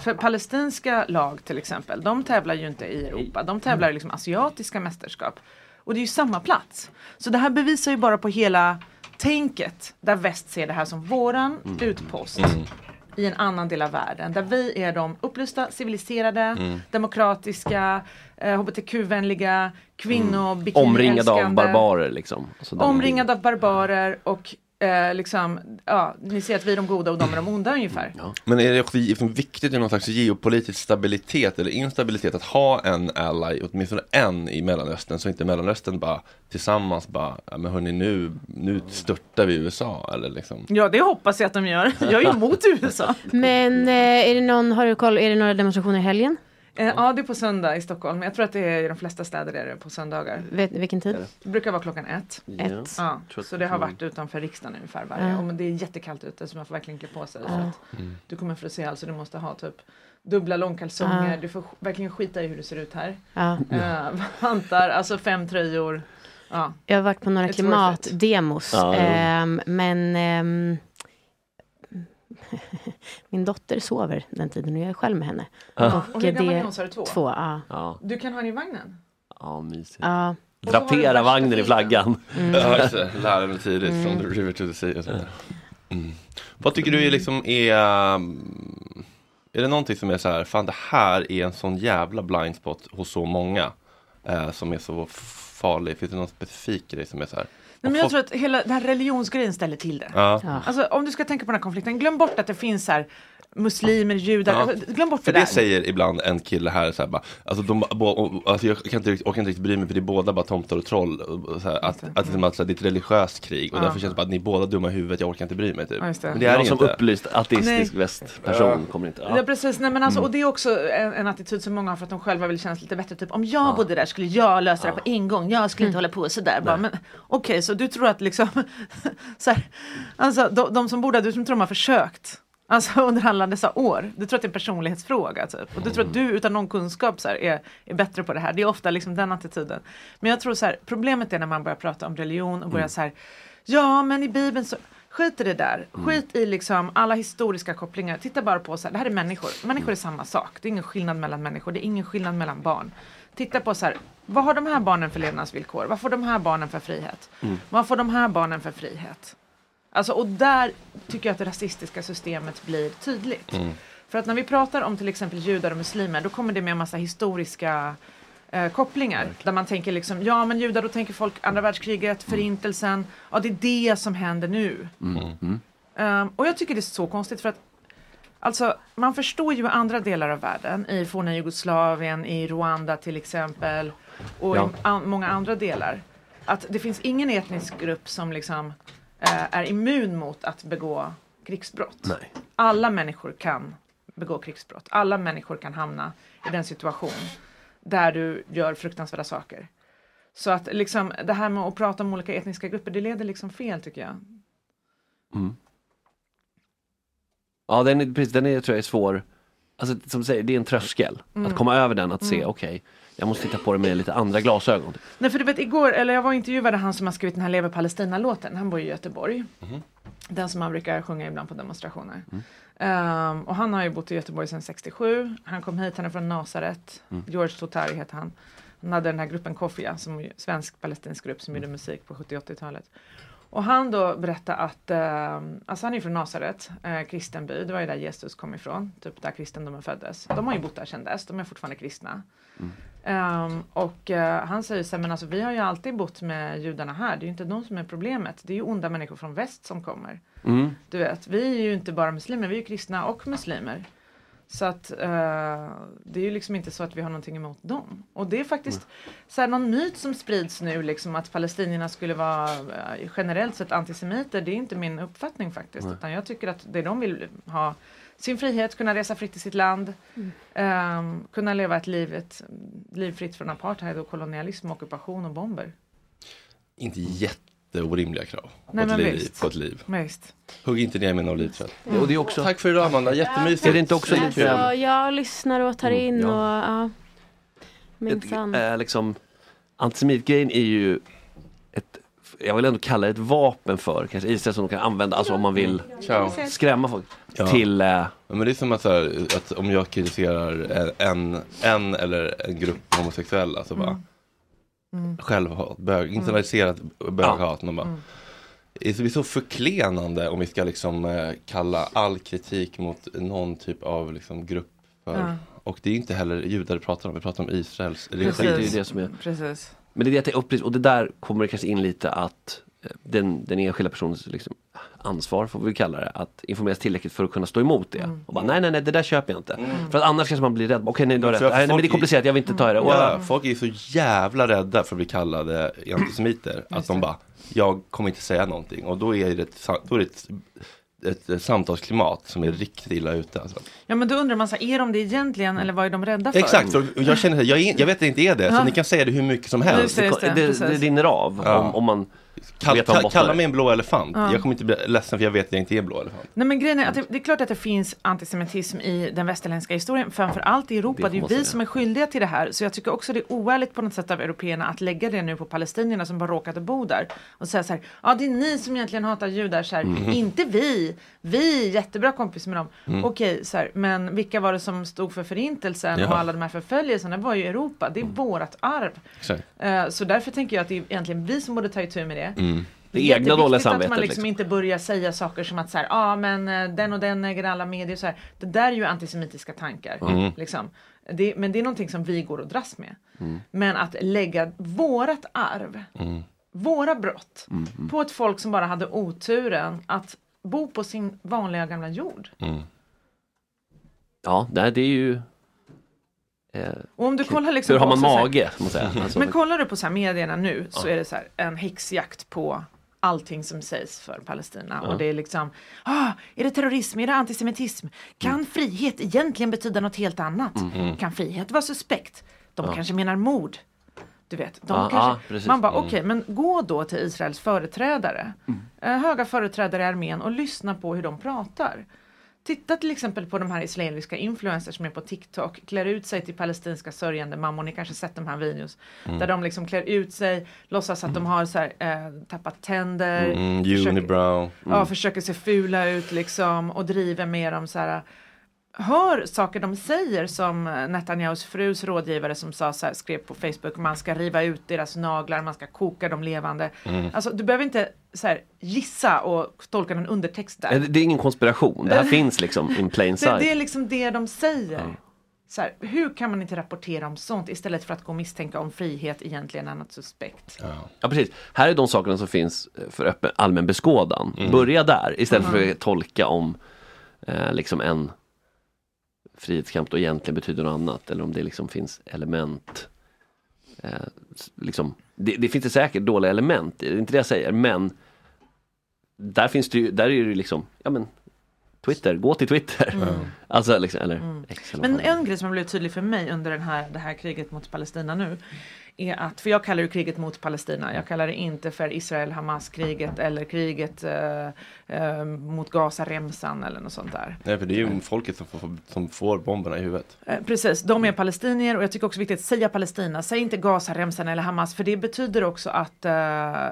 För palestinska lag till exempel, de tävlar ju inte i Europa, de tävlar i liksom asiatiska mästerskap. Och det är ju samma plats. Så det här bevisar ju bara på hela tänket där väst ser det här som våran utpost i en annan del av världen. Där vi är de upplysta, civiliserade, Mm. demokratiska, eh, hbtq-vänliga, kvinnor, Mm. Omringad av barbarer liksom. Alltså, den- Omringad av barbarer och eh, liksom, ja, ni ser att vi är de goda och de är de onda ungefär. Men är det också viktigt i någon slags geopolitisk stabilitet eller instabilitet att ha en ally, åtminstone en i Mellanöstern, så inte Mellanöstern bara tillsammans bara, ja men hörni nu, nu störtar vi USA eller liksom. Ja, det hoppas jag att de gör. Jag är emot USA. Men eh, är det någon, har du koll, är det några demonstrationer i helgen? Eh, ja, det är på söndag i Stockholm. Jag tror att det är i de flesta städer är det på söndagar. Vet, vilken tid? Det brukar vara klockan ett. Ett. Ja, Tror att- så det har varit utanför riksdagen ungefär varje. Ja. Och men det är jättekallt ute så man får verkligen klä på sig. Ja. För att Du kommer få se alltså du måste ha typ dubbla långkalsonger. Du får verkligen skita i hur det ser ut här. Ja. Eh, vantar, alltså fem tröjor. Ja. Jag har varit på några klimatdemos. Ehm, men ehm, min dotter sover den tiden och jag är själv med henne. Ja. Och hur gammal är hon, sa du, två? Två, ja. Ja, Du kan ha den i vagnen? ja mysigt. ja. Drapera vagnen i flaggan. Mm. Ja, just det. Lära mig tidigt Mm. från the river to the sea och. Mm. Vad tycker du är liksom är um, Är det någonting som är så här, fan det här är en sån jävla blind spot hos så många eh, som är så farlig? Finns det någon specifik grej som är så här? Nej, men jag tror att hela den här religionsgrejen ställer till det. Ja. Ja. Alltså om du ska tänka på den här konflikten, glöm bort att det finns så här muslimer, judar, Ja. alltså, glöm bort För det det där. säger ibland en kille här så här bara, alltså, de, bo, alltså jag kan inte, orkar inte riktigt bry mig för det är båda bara tomtar och troll. Och, så här, att, att, liksom, att, här, det är ett religiöst krig och Ja. därför känns det bara att ni är båda dumma i huvudet, jag orkar inte bry mig typ. Ja, det. Men det är det som inte. upplyst ateistisk Nej. västperson Ja. kommer inte... Ja. precis, nej men alltså, Mm. och det är också en, en attityd som många har för att de själva vill kännas lite bättre. Typ om jag bodde där skulle jag lösa det på en gång, jag skulle inte hålla på sådär. Bara, men okej, så du tror att liksom, så här, alltså de, de som bor där, du som tror de har försökt. Alltså under alla dessa år. Du tror att det är en personlighetsfråga typ. Och du tror att du utan någon kunskap så här, är, är bättre på det här. Det är ofta liksom den attityden. Men jag tror så här, problemet är när man börjar prata om religion och börjar så här, ja men i bibeln så Skit i det där. Skit i liksom alla historiska kopplingar. Titta bara på så här, det här är människor. Människor är samma sak. Det är ingen skillnad mellan människor. Det är ingen skillnad mellan barn. Titta på så här, vad har de här barnen för levnadsvillkor? Vad får de här barnen för frihet? Vad får de här barnen för frihet? Alltså, och där tycker jag att det rasistiska systemet blir tydligt. För att när vi pratar om till exempel judar och muslimer, då kommer det med en massa historiska eh, kopplingar. Där man tänker liksom, ja men judar, då tänker folk andra världskriget, förintelsen, ja det är det som händer nu. Mm. Ehm, och jag tycker det är så konstigt för att Alltså, man förstår ju andra delar av världen, i forna Jugoslavien, i Rwanda till exempel, och Ja. i an- många andra delar, att det finns ingen etnisk grupp som liksom är immun mot att begå krigsbrott. Nej. Alla människor kan begå krigsbrott. Alla människor kan hamna i den situation där du gör fruktansvärda saker. Så att liksom det här med att prata om olika etniska grupper, det leder liksom fel tycker jag. Mm. Ja, den är, precis, den är, tror jag är svår. Alltså som du säger, det är en tröskel. Mm. Att komma över den, att se, Mm. okej, jag måste titta på det med lite andra glasögon. Nej för du vet igår, eller jag var och intervjuade han som har skrivit den här Lever Palestina-låten, han bor i Göteborg. Den som man brukar sjunga ibland på demonstrationer. Ehm, och han har ju bott i Göteborg sedan 67, han kom hit, han är från Nasaret, Mm. George Totari heter han. Han hade den här gruppen Kofia, som är svensk-palestinsk grupp som gjorde musik på 70-80-talet. Och han då berättade att, eh, alltså han är från Nasaret, eh, kristen by, det var ju där Jesus kom ifrån, typ där kristendomen föddes. De har ju bott där sedan dess, de är fortfarande kristna. Ehm, och eh, han säger så här, men alltså vi har ju alltid bott med judarna här, det är ju inte de som är problemet, det är ju onda människor från väst som kommer. Mm. Du vet, vi är ju inte bara muslimer, vi är ju kristna och muslimer. Så att eh, det är ju liksom inte så att vi har någonting emot dem. Och det är faktiskt så här, någon myt som sprids nu liksom att palestinierna skulle vara eh, generellt sett antisemiter. Det är inte min uppfattning faktiskt. Nej. Utan jag tycker att det de vill ha sin frihet, kunna resa fritt i sitt land, ehm, kunna leva ett liv, ett liv fritt från apartheid och kolonialism, ockupation och bomber. Inte jätteorimliga krav på, Nej, ett men liv, visst. på ett liv. Visst. Hugg inte ner en olivträd. Ja, och det är också- Tack för idag Amanda, jättemysigt. Är det inte också lite- Alltså, jag lyssnar och tar in Mm, och ja. ja. Minsann. Eh, liksom, antisemitgrejen är ju ett, jag vill ändå kalla det ett vapen för kanske Israel som de kan använda, alltså om man vill Ciao. skrämma folk. Ja. Till, Ja, men det är som att, så här, att om jag kritiserar en, en eller en grupp homosexuella så bara Mm. självhat, bög, internaliserat böghat. Man bara, Mm. det är så- det är så förklenande om vi ska liksom eh, kalla all kritik mot någon typ av liksom, grupp för, Ja. och det är inte heller judar vi pratar om, vi pratar om Israels Precis. Det är det som är. Precis. Men det är det att och det där kommer det kanske in lite att eh, den, den enskilda personens liksom, ansvar, får vi kalla det, att informeras tillräckligt för att kunna stå emot det. Mm. Och bara, nej nej nej det där köper jag inte. För att annars kanske man blir rädd, okej nej du har rätt, nej, men det är komplicerat, jag vill inte ta det. Och, Ja, folk är så jävla rädda för att bli kallade antisemiter att de bara, jag kommer inte säga någonting och då är det då är det ett, samtalsklimat som är riktigt illa ute. Alltså. Ja men då undrar man så här, är de det egentligen eller vad är de rädda för? Exakt, och jag känner jag, är, jag vet att det inte är det, Ja. så ni kan säga det hur mycket som helst. Just det, just det, det, det rinner av Ja. om, om man Kall, kall, kalla mig en blå elefant, Ja. jag kommer inte bli ledsen för jag vet att jag inte är blå elefant. Nej men grejen är att det, det är klart att det finns antisemitism i den västerländska historien, framförallt i Europa. Det Det, är ju vi säga. som är skyldiga till det här. Så jag tycker också det är oärligt på något sätt av européerna att lägga det nu på palestinierna som bara råkade bo där. Och säga så här, ja det är ni som egentligen hatar judar, så här, Mm. inte vi. Vi är jättebra kompis med dem. Mm. Okej, så här, men vilka var det som stod för förintelsen Ja. och alla de här förföljelserna? Det var ju Europa, det är vårat arv. Exakt. Eh, Så därför tänker jag att det är egentligen vi som borde ta itu med det. Mm. Det är egna dåliga att man samvetet, liksom, liksom. inte börjar säga saker som att så här, ah, men eh, den och den äger alla medier. Så här. Det där är ju antisemitiska tankar. Mm. Liksom. Det, men det är någonting som vi går och dras med. Mm. Men att lägga vårat arv, Mm. våra brott, Mm. på ett folk som bara hade oturen att bo på sin vanliga gamla jord. Mm. Ja, det är ju Och om du kollar liksom Hur har man här- mage? Säga. Alltså, Men kollar du på så här medierna nu så Ja. är det så här en häxjakt på allting som sägs för Palestina. Ja. Och det är liksom, ah, är det terrorism, är det antisemitism? Kan frihet egentligen betyda något helt annat? Mm. Kan frihet vara suspekt? De Ja. kanske menar mord. Du vet, de kanske, man bara Mm. okej, men gå då till Israels företrädare, eh, höga företrädare i armén och lyssna på hur de pratar. Titta till exempel på de här israeliska influencers som är på TikTok, klär ut sig till palestinska sörjande mammor, ni kanske sett de här videos, Mm. där de liksom klär ut sig, låtsas att de har så här, eh, tappat tänder, Mm, försöker- unibrow. Ja, försöker se fula ut liksom och driver med dem så här. Hör saker de säger som Netanyahus frus rådgivare som sa så här, skrev på Facebook, man ska riva ut deras naglar, man ska koka dem levande. Mm. Alltså du behöver inte så här, gissa och tolka någon undertext där. eh, det är ingen konspiration, det här finns liksom in plain Det, sight. det är liksom det de säger. Så här, hur kan man inte rapportera om sånt istället för att gå och misstänka om frihet egentligen är något suspekt? Ja precis, här är de sakerna som finns eh, för öppen, allmän beskådan. Mm. Börja där istället för Mhm. att tolka om eh, liksom en frihetskamp då egentligen betyder något annat eller om det liksom finns element. Eh, liksom, det, det finns det säkert dåliga element, det är inte det jag säger men där finns det ju, där är det ju liksom, ja men Twitter, gå till Twitter. Mm. Alltså liksom, eller vad Men en grej som har blivit tydlig för mig under den här, det här kriget mot Palestina nu är att, för jag kallar ju kriget mot Palestina, jag kallar det inte för Israel-Hamas-kriget eller kriget eh, eh, mot Gaza-remsan eller något sånt där. Nej, för det är ju folket som får, som får bomberna i huvudet. Eh, Precis, de är palestinier och jag tycker också viktigt att säga Palestina, säg inte Gaza, Remsan eller Hamas för det betyder också att eh,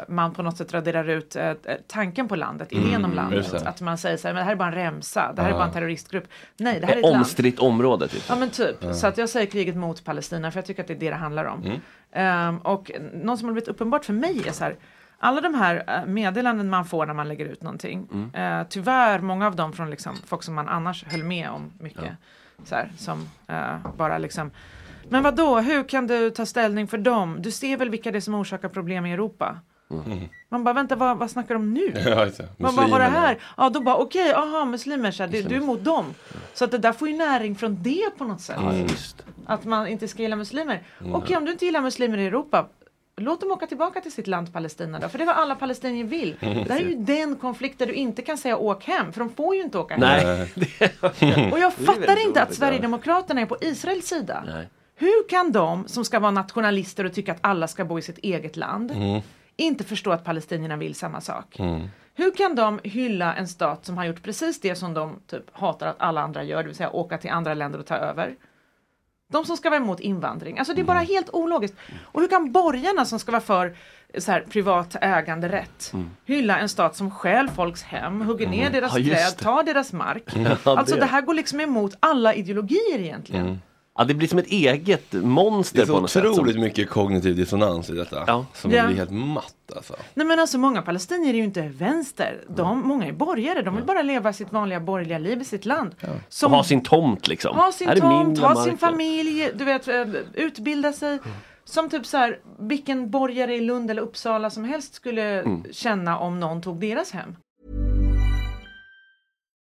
man på något sätt raderar ut eh, tanken på landet, idén om Mm, landet. det. Att man säger så här, men det här är bara en remsa, det här är Ja. bara en terroristgrupp. Nej, det här är ett land. Omstritt område typ. Ja men typ. Ja. Så att jag säger kriget mot Palestina för jag tycker att det är det det handlar om. Mm. Ehm, och något som har blivit uppenbart för mig är så här. Alla de här eh, meddelanden man får när man lägger ut någonting. Mm. eh, tyvärr många av dem från liksom, folk som man annars höll med om mycket. Så här, som eh, bara liksom Men vad då? hur kan du ta ställning för dem? Du ser väl vilka det är som orsakar problem i Europa? Mm. Man bara vänta vad, vad snackar de om nu? Ja. Man bara, vad det här? Ja, då bara okej, aha, muslimer, så här, du, du är emot dem. Så att det där får ju näring från det på något sätt. Mm. Att man inte ska gilla muslimer. Mm. Okej, om du inte gillar muslimer i Europa, låt dem åka tillbaka till sitt land Palestina då. För det är vad alla palestinier vill. Mm. Det här är ju den konflikt där du inte kan säga åk hem, för de får ju inte åka hem. Nej. Och jag fattar inte att Sverigedemokraterna är på Israels sida. Nej. Hur kan de som ska vara nationalister och tycka att alla ska bo i sitt eget land Mm. inte förstå att palestinierna vill samma sak? Mm. Hur kan de hylla en stat som har gjort precis det som de typ hatar att alla andra gör, det vill säga åka till andra länder och ta över? De som ska vara emot invandring. Alltså det är bara Mm. helt ologiskt. Och hur kan borgarna som ska vara för så här, privat äganderätt hylla en stat som stjäl folks hem, hugger ner Mm. deras Ja, träd, tar deras mark. Ja, alltså det. det här går liksom emot alla ideologier egentligen. Mm. Ja, det blir som ett eget monster Det är på så något sätt. otroligt Som... mycket kognitiv dissonans i detta. Ja. Som Ja. blir helt matt alltså. Nej men alltså många palestinier är ju inte vänster. De, många är borgare, de vill bara leva sitt vanliga borgerliga liv i sitt land. Och ha sin tomt liksom. Ha sin Här är tomt, ha sin familj, du vet, eh, utbilda sig. Som typ så här, vilken borgare i Lund eller Uppsala som helst skulle Mm. känna om någon tog deras hem.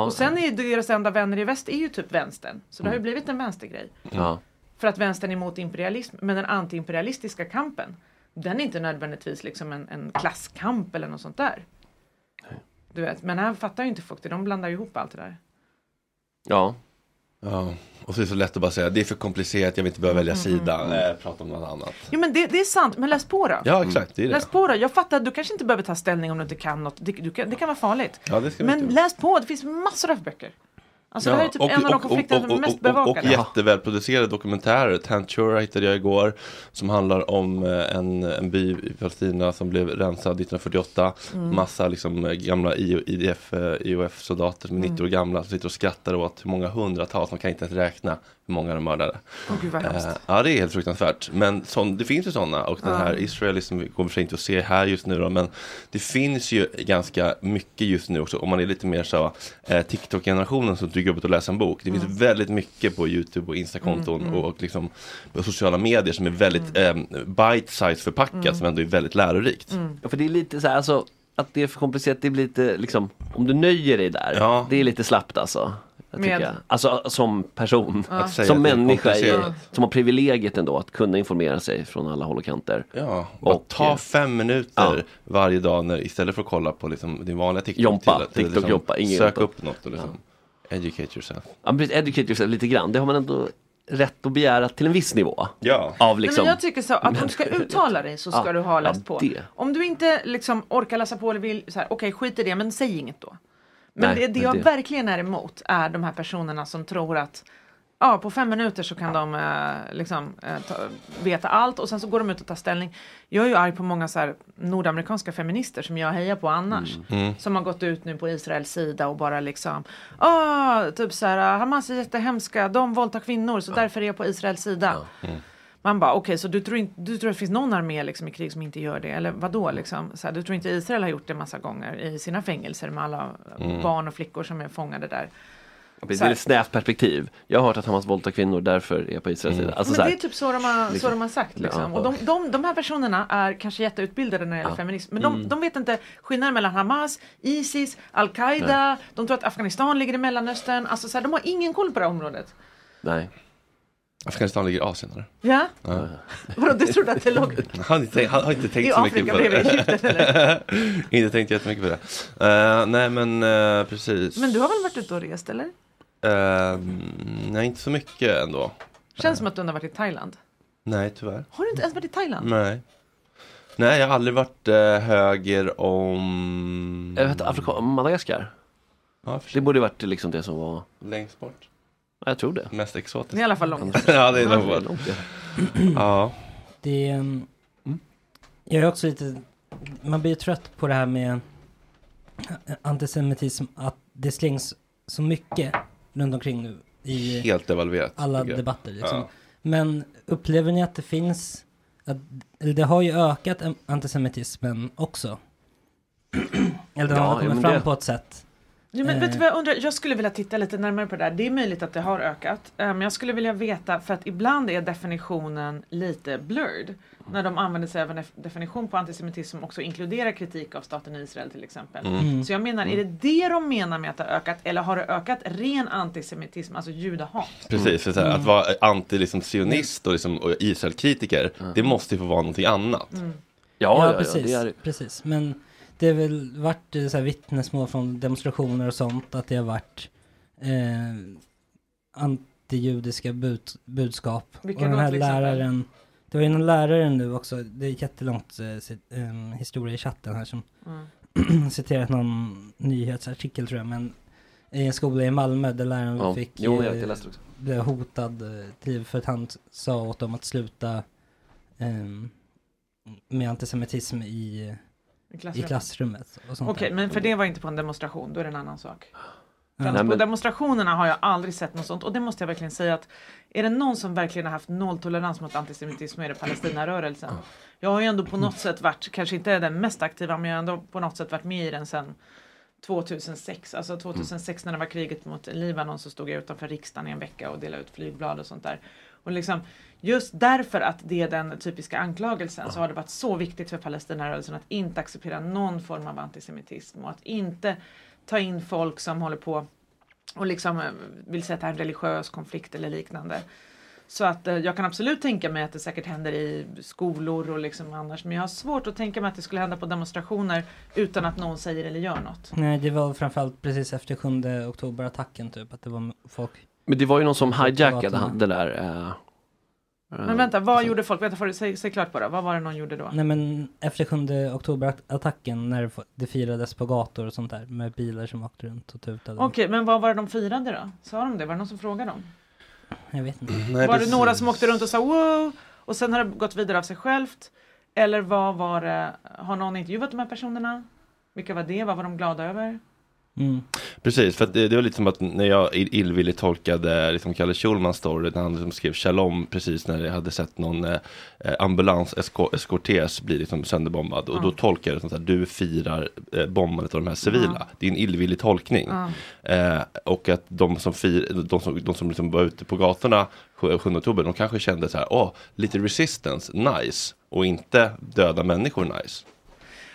Och sen är deras enda vänner i väst är ju typ vänstern. Så det har ju blivit en vänstergrej. Ja. För att vänstern är emot imperialism. Men den antiimperialistiska kampen, den är inte nödvändigtvis liksom en, en klasskamp eller något sånt där. Du vet, men här fattar ju inte folk det. De blandar ihop allt det där. Ja. Ja, och så är det så lätt att bara säga det är för komplicerat, jag vill inte behöva välja sida, eh, prata om något annat. Jo men det, det är sant, men läs på då. Ja, exakt, det är det. Läs på då. Jag fattar att du kanske inte behöver ta ställning om du inte kan något. Det, du kan, det kan vara farligt. Ja, det ska vi men inte. läs på, det finns massor av böcker. Alltså det här är typ en av de konflikter som är mest och, och, bevakade. jättevälproducerade dokumentärer. Tantura hittade jag igår. Som handlar om eh, en, en by i Palestina som blev rensad 1948. Mm. Massa liksom eh, gamla IDF, eh, IOF-soldater som är 90 år gamla. Som sitter och skrattar åt hur många hundratals, man kan inte ens räkna många de mördade. Gud, vad. Eh, ja det är helt fruktansvärt. Men sån, det finns ju sådana och den Ja. här Israel som vi kommer för inte att se här just nu då. Men det finns ju ganska mycket just nu också. Om man är lite mer så eh, TikTok-generationen som tycker upp att läsa en bok. Det finns Mm. väldigt mycket på YouTube och Instakonton Mm, mm. och liksom på sociala medier som är väldigt eh, bite-size förpackat Mm. som ändå är väldigt lärorikt. Ja, för det är lite så här, alltså att det är för komplicerat, det blir lite liksom, om du nöjer dig där, det är lite slappt alltså. Med-. Alltså som person, Ja. Att säga som människa, komplicerat. som har privilegiet ändå att kunna informera sig från alla håll och kanter. Ja, bara ta fem minuter varje dag när, istället för att kolla på liksom, din vanliga TikTok. Jompa, till att- till TikTok liksom, jompa, ingen Sök jompa. upp något och liksom, educate yourself. Ja, precis, educate yourself lite grann, det har man ändå rätt att begära till en viss nivå. Ja. Av Nej, liksom, men jag tycker så att om du ska uttala dig så ska Ja, du ha läst ja, på. det. Om du inte liksom orkar läsa på eller vill, okej skit i det men säg inget då. Men Nej, det, det jag det- verkligen är emot är de här personerna som tror att Ja, på fem minuter så kan de eh, liksom, eh, ta, veta allt och sen så går de ut och tar ställning. Jag är ju arg på många så här, nordamerikanska feminister som jag hejar på annars. Mm. Som har gått ut nu på Israels sida och bara liksom ah, typ så här, Hamas är jättehemska, de våldtar kvinnor så därför är jag på Israels sida. Man bara okej, så du tror, inte, du tror att det finns någon armé liksom, i krig som inte gör det? Eller vadå liksom? Så här, du tror inte Israel har gjort det massa gånger i sina fängelser med alla Mm. barn och flickor som är fångade där? det är ett snävt perspektiv. Jag har hört att Hamas våldtar kvinnor, därför är jag på Israels sida. Alltså, men det är typ så de har, så liksom. de har sagt. Liksom. Och de, de, de här personerna är kanske jätteutbildade när det gäller Ja. feminism. Men de, Mm. de vet inte skillnaden mellan Hamas, Isis, Al-Qaida. Nej. De tror att Afghanistan ligger i Mellanöstern. Alltså, så här, de har ingen koll på det här området. Nej. Afghanistan ligger i Asien eller? Ja? Ja. Vadå, du trodde att det låg... Jag har inte, tänkt- har, inte tänkt I så mycket Afrika på det. bredvid Egypten, eller? inte tänkt jättemycket på det. Eh, nej men eh, precis. Men du har väl varit ute och rest eller? Eh, nej inte så mycket ändå. Känns som att du har varit i Thailand. Nej tyvärr. Har du inte ens varit i Thailand? Nej. Nej jag har aldrig varit eh, höger om... Jag vet Afrika, Madagaskar. Ja, det borde varit liksom det som var... Längst bort. Ja, jag tror det. Mest exotiskt. Det är i alla fall långt. ja det är Ja, långt. långt, Ja. Det är... en- Jag är också lite... Man blir ju trött på det här med antisemitism, att det slängs så mycket runt omkring nu i Helt devalverat, alla debatter. Liksom. Ja. Men upplever ni att det finns, att, eller det har ju ökat em- antisemitismen också? eller den Ja, har ja, kommit fram det- på ett sätt. Ja, men Eh, vet du vad jag undrar? Jag skulle vilja titta lite närmare på det där. Det är möjligt att det har ökat. Eh, Men jag skulle vilja veta, för att ibland är definitionen lite blurred. När de använder sig av en def- definition på antisemitism som också inkluderar kritik av staten Israel till exempel. Mm. Så jag menar, är det det de menar med att det har ökat? Eller har det ökat ren antisemitism, alltså judehat? Precis, för här, att vara anti liksom, sionist och, liksom, och Israelkritiker, det måste ju få vara någonting annat. Mm. Ja, precis, precis. Men det har väl varit eh, så här vittnesmål från demonstrationer och sånt, att det har varit eh, antijudiska bud, budskap. Vilka och den här exempel? läraren, det var ju någon lärare nu också, det är jättelångt eh, eh, historia i chatten här som Mm. citerat någon nyhetsartikel tror jag, men i en skola i Malmö där läraren Ja. fick Jo, jag- eh, jag också. blev hotad eh, till för att han sa åt dem att sluta ehm, med antisemitism i, I i klassrummet. klassrummet. och sånt Okej, där. men för det var inte på en demonstration, då är det en annan sak. Att Nej, på men- demonstrationerna har jag aldrig sett något sånt och det måste jag verkligen säga att är det någon som verkligen har haft nolltolerans mot antisemitism så är det Palestinarörelsen. Jag har ju ändå på något sätt varit, kanske inte den mest aktiva, men jag har ändå på något sätt varit med i den sedan 2006. Alltså 2006 när det var kriget mot Libanon så stod jag utanför riksdagen i en vecka och delade ut flygblad och sånt där. Och liksom, just därför att det är den typiska anklagelsen så har det varit så viktigt för Palestinarörelsen att inte acceptera någon form av antisemitism och att inte ta in folk som håller på och liksom eh, vill sätta en religiös konflikt eller liknande. Så att eh, jag kan absolut tänka mig att det säkert händer i skolor och liksom annars. Men jag har svårt att tänka mig att det skulle hända på demonstrationer utan att någon säger eller gör något. Nej, det var framförallt precis efter 7 oktober-attacken typ, att det var folk Men det var ju någon som hijackade han, det där. eh, eh, Men vänta, vad gjorde folk? Vänta, får du säga säg klart bara. Vad var det någon gjorde då? Nej men efter 7 oktober-attacken när det firades på gator och sånt där med bilar som åkte runt och tutade. Okej, men vad var det de firade då? Sa de det? Var det någon som frågade dem? Jag vet inte. var det några som åkte runt och sa wow och sen har det gått vidare av sig självt? Eller vad var det? Har någon intervjuat de här personerna? Vilka var det? Vad var de glada över? Mm. Precis, för det, det var lite som att när jag ill- illvilligt tolkade liksom Kalle Schulmans story när han liksom skrev shalom precis när jag hade sett någon eh, eh, ambulans eskortes bli liksom sönderbombad och Ja. då tolkade jag det som att du firar eh, bombandet av de här civila. Ja. Det är en illvillig tolkning. Eh, och att de som, fir, de som, de som liksom var ute på gatorna 7 7 oktober, de kanske kände så här, åh, lite resistance, nice. Och inte döda människor, nice.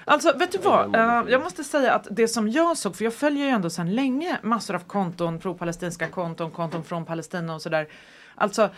Alltså, vet du vad? Eh, jag måste säga att det som jag såg, för jag följer ju ändå sedan länge massor av konton, pro-palestinska konton, konton från Palestina och sådär. Alltså,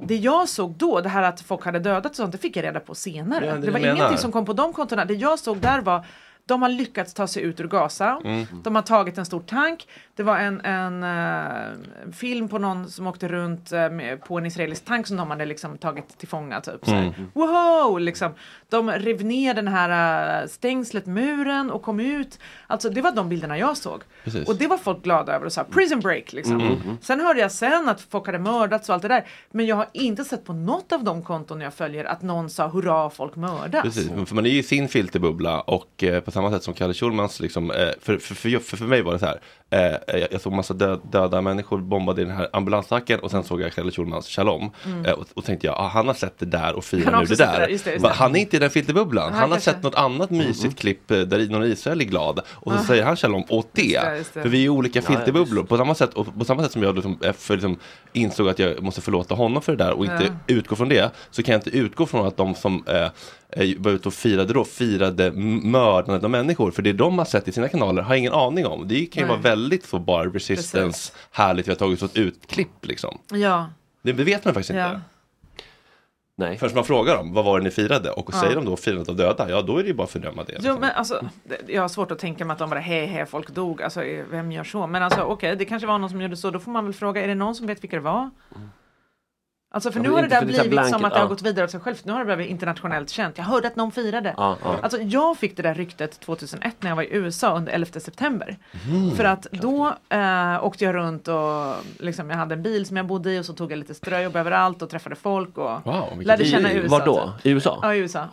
det jag såg då, det här att folk hade dödat och sånt, det fick jag reda på senare. Ja, det det, var menar. ingenting som kom på de kontona. Det jag såg där var De har lyckats ta sig ut ur Gaza. Mm. De har tagit en stor tank. Det var en, en eh, film på någon som åkte runt eh, med, på en israelisk tank som de hade liksom tagit till fånga. Typ, så. Mm. Wow! Liksom. De rev ner den här eh, stängslet, muren och kom ut. Alltså det var de bilderna jag såg. Precis. Och det var folk glada över och sa prison break liksom. Mm, mm. Sen hörde jag sen att folk hade mördats och allt det där. Men jag har inte sett på något av de konton jag följer att någon sa hurra folk mördas. Precis, för man är ju i sin filterbubbla och på samma sätt som Kalle Schulmans, liksom, eh, för, för, för, för, för mig var det så här, eh, jag, jag såg massa död, döda människor bombade i den här ambulansattacken och sen såg jag Kalle Schulmans Shalom Mm. eh, och, och tänkte jag, ah, han har sett det där och Han firar nu det där. där, just det, just det. Han är inte i den filterbubblan, Nej, han har kanske. sett något annat mysigt klipp eh, där någon i Israel är glad och så Ah. säger han Shalom åt det. Just det, just det. För vi är ju olika filterbubblor. på, samma sätt, och på samma sätt som jag liksom, för, liksom, insåg att jag måste förlåta honom för det där och inte Ja. utgå från det så kan jag inte utgå från att de som eh, var ute och firade då firade mördandet människor. För det de har sett i sina kanaler har ingen aning om. Det kan ju Nej. vara väldigt så bara resistance, härligt, vi har tagit ett utklipp liksom. Ja. Det det vet man faktiskt Ja. inte. Nej. Först man frågar dem, vad var det ni firade? Och Ja. säger de då firandet av döda, ja då är det ju bara att fördöma det. Jo men alltså, jag har svårt att tänka mig att de bara hej hej folk dog, alltså vem gör så? Men alltså okej, det kanske var någon som gjorde så, då får man väl fråga, är det någon som vet vilka det var? Alltså för nu har det där blivit som blanket, att det har ja. gått vidare av sig självt, nu har det blivit internationellt känt. Jag hörde att någon firade. Ja, ja. Alltså jag fick det där ryktet 2001 när jag var i USA under 11 september. Mm. För att då eh, åkte jag runt och liksom, jag hade en bil som jag bodde i och så tog jag lite ströjobb överallt och träffade folk och Wow, lärde känna I- USA. var då? typ. I USA? Ja, i USA.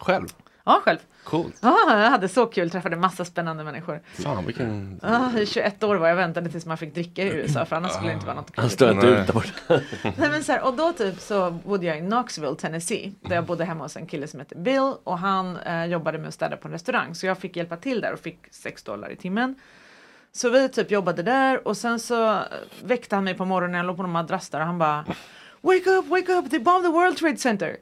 Själv? Ja, själv. Coolt. Ja, jag hade så kul, träffade massa spännande människor. Fan vilken... Ja, i 21 år var jag väntade tills man fick dricka i USA för annars skulle det inte vara något Han står inte ut där borta. Nej, men så här, och då typ så bodde jag i Knoxville, Tennessee. Där jag bodde hemma hos en kille som heter Bill och han eh, jobbade med att städa på en restaurang. Så jag fick hjälpa till där och fick 6 dollar i timmen. Så vi typ jobbade där och sen så eh, väckte han mig på morgonen, jag låg på någon madrass där och han bara Wake up, wake up, they bombed the World Trade Center.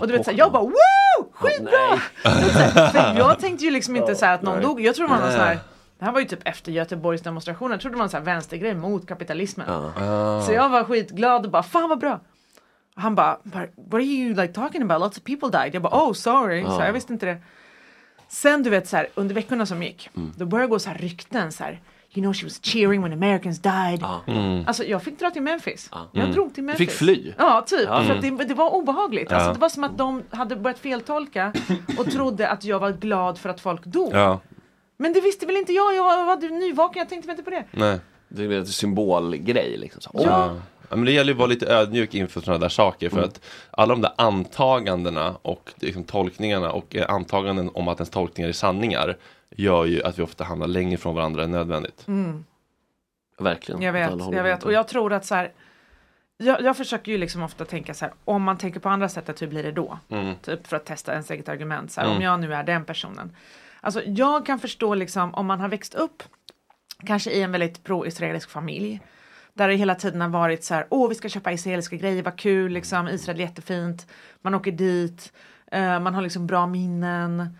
Och du vet så här, jag bara woo, skitbra! Så för jag tänkte ju liksom inte så att någon nej. dog, jag trodde det var sån här det här var ju typ efter Göteborgs demonstrationer, jag trodde det var en vänstergrej mot kapitalismen. Ja. Så jag var skitglad och bara fan vad bra. Och han bara "But what are you like talking about? Lots of people died. Jag bara oh sorry. Så Ja. jag visste inte det. Sen du vet så här under veckorna som gick. Mm. Då började det gå så här rykten så här. You know she was cheering when Americans died. Mm. Alltså jag fick dra till Memphis. Jag Mm. drog till Du Memphis. fick fly? Ja typ. Ja. För att det, det var obehagligt. Alltså det var som att de hade börjat feltolka och trodde att jag var glad för att folk dog. Ja, Men det visste väl inte jag. Jag var nyvaken. Jag tänkte väl inte på det. nej. Det är en symbolgrej liksom. Så. Ja. Ja, men det gäller ju att vara lite ödmjuk inför sådana där saker för Mm. att alla de där antagandena och liksom tolkningarna och eh, antaganden om att ens tolkningar är sanningar gör ju att vi ofta hamnar längre från varandra än nödvändigt. Mm. Verkligen. Jag vet, jag vet. Och jag tror att så här. Jag, jag försöker ju liksom ofta tänka så här. Om man tänker på andra sättet, hur blir det då? Mm. Typ för att testa ens eget argument. Så här, Mm. Om jag nu är den personen. Alltså jag kan förstå liksom om man har växt upp kanske i en väldigt pro-israelisk familj. Där det hela tiden har varit så här, åh vi ska köpa israeliska grejer, vad kul liksom, Israel är jättefint. Man åker dit, eh, man har liksom bra minnen.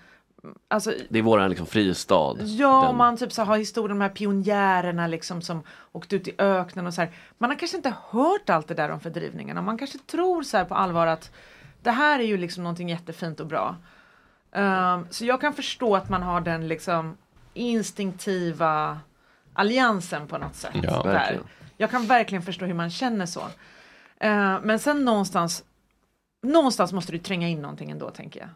Alltså, Det är våran liksom fristad. Ja, Den- man typ så har historien om de här pionjärerna liksom som åkte ut i öknen och så här. Man har kanske inte hört allt det där om fördrivningen och man kanske tror så här på allvar att det här är ju liksom någonting jättefint och bra. Ehm, så jag kan förstå att man har den liksom instinktiva alliansen på något sätt. Ja, där. verkligen. Jag kan verkligen förstå hur man känner så. Ehm, men sen någonstans, någonstans måste du tränga in någonting ändå tänker jag.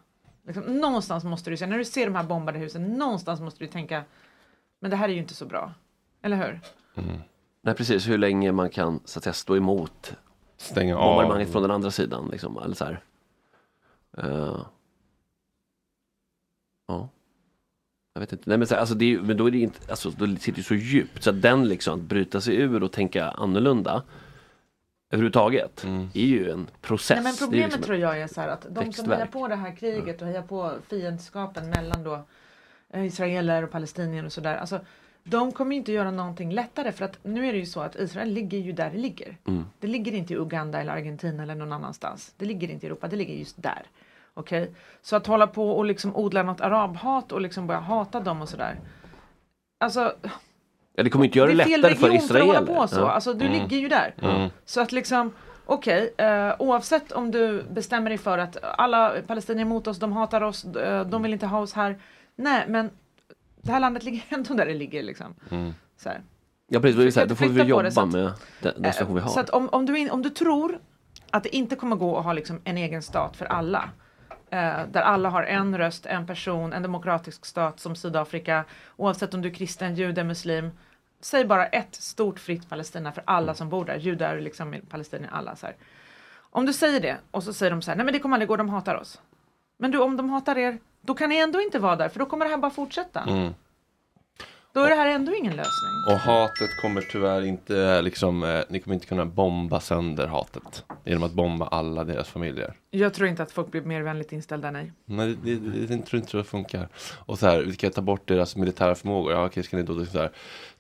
Liksom, någonstans måste du, när du ser de här bombade husen, någonstans måste du tänka, men det här är ju inte så bra. Eller hur? Nej precis, hur länge man kan så att säga, stå emot Stänga bombardemanget av. från den andra sidan. Liksom, eller så här. Eh, ja. Jag vet inte. Nej, men, så här, alltså, det är, men då är det inte, alltså, då sitter det så djupt så att den liksom, att bryta sig ur och tänka annorlunda överhuvudtaget Mm. är ju en process. Nej, men problemet liksom- tror jag är så här att de som växtverk. hejar på det här kriget och hejar på fiendskapen mellan då eh, israeler och palestinier och sådär. Alltså, de kommer inte göra någonting lättare för att nu är det ju så att Israel ligger ju där det ligger. Mm. Det ligger inte i Uganda eller Argentina eller någon annanstans. Det ligger inte i Europa, det ligger just där. Okej? Så att hålla på och liksom odla något arabhat och liksom börja hata dem och sådär. Alltså, Ja, det kommer inte göra det, det är fel lättare för region för att hålla på så. Ja. Alltså du Mm. ligger ju där. Mm. Så att liksom, okej, eh, oavsett om du bestämmer dig för att alla palestinier är emot oss, de hatar oss, eh, de vill inte ha oss här. Nej, men det här landet ligger ändå där det ligger liksom. Mm. Så här. Ja precis, det är så då får vi det jobba så att- med den, den situation vi Eh, har. Så om, om, du, in- om du tror att det inte kommer gå att ha liksom en egen stat för alla. Eh, där alla har en röst, en person, en demokratisk stat som Sydafrika. Oavsett om du är kristen, jude, muslim. Säg bara ett stort fritt Palestina för alla som bor där. Judar, liksom, palestinier, alla. Så här. Om du säger det och så säger de så här, nej men det kommer aldrig gå, de hatar oss. Men du, om de hatar er, då kan ni ändå inte vara där för då kommer det här bara fortsätta. Mm. Då är det här ändå ingen lösning. Och hatet kommer tyvärr inte liksom, eh, ni kommer inte kunna bomba sönder hatet. Genom att bomba alla deras familjer. Jag tror inte att folk blir mer vänligt inställda, nej. Nej, det, det, det, jag tror inte det funkar. Och så här, vi ska ta bort deras militära förmågor. Ja, okej, ska ni då liksom så här,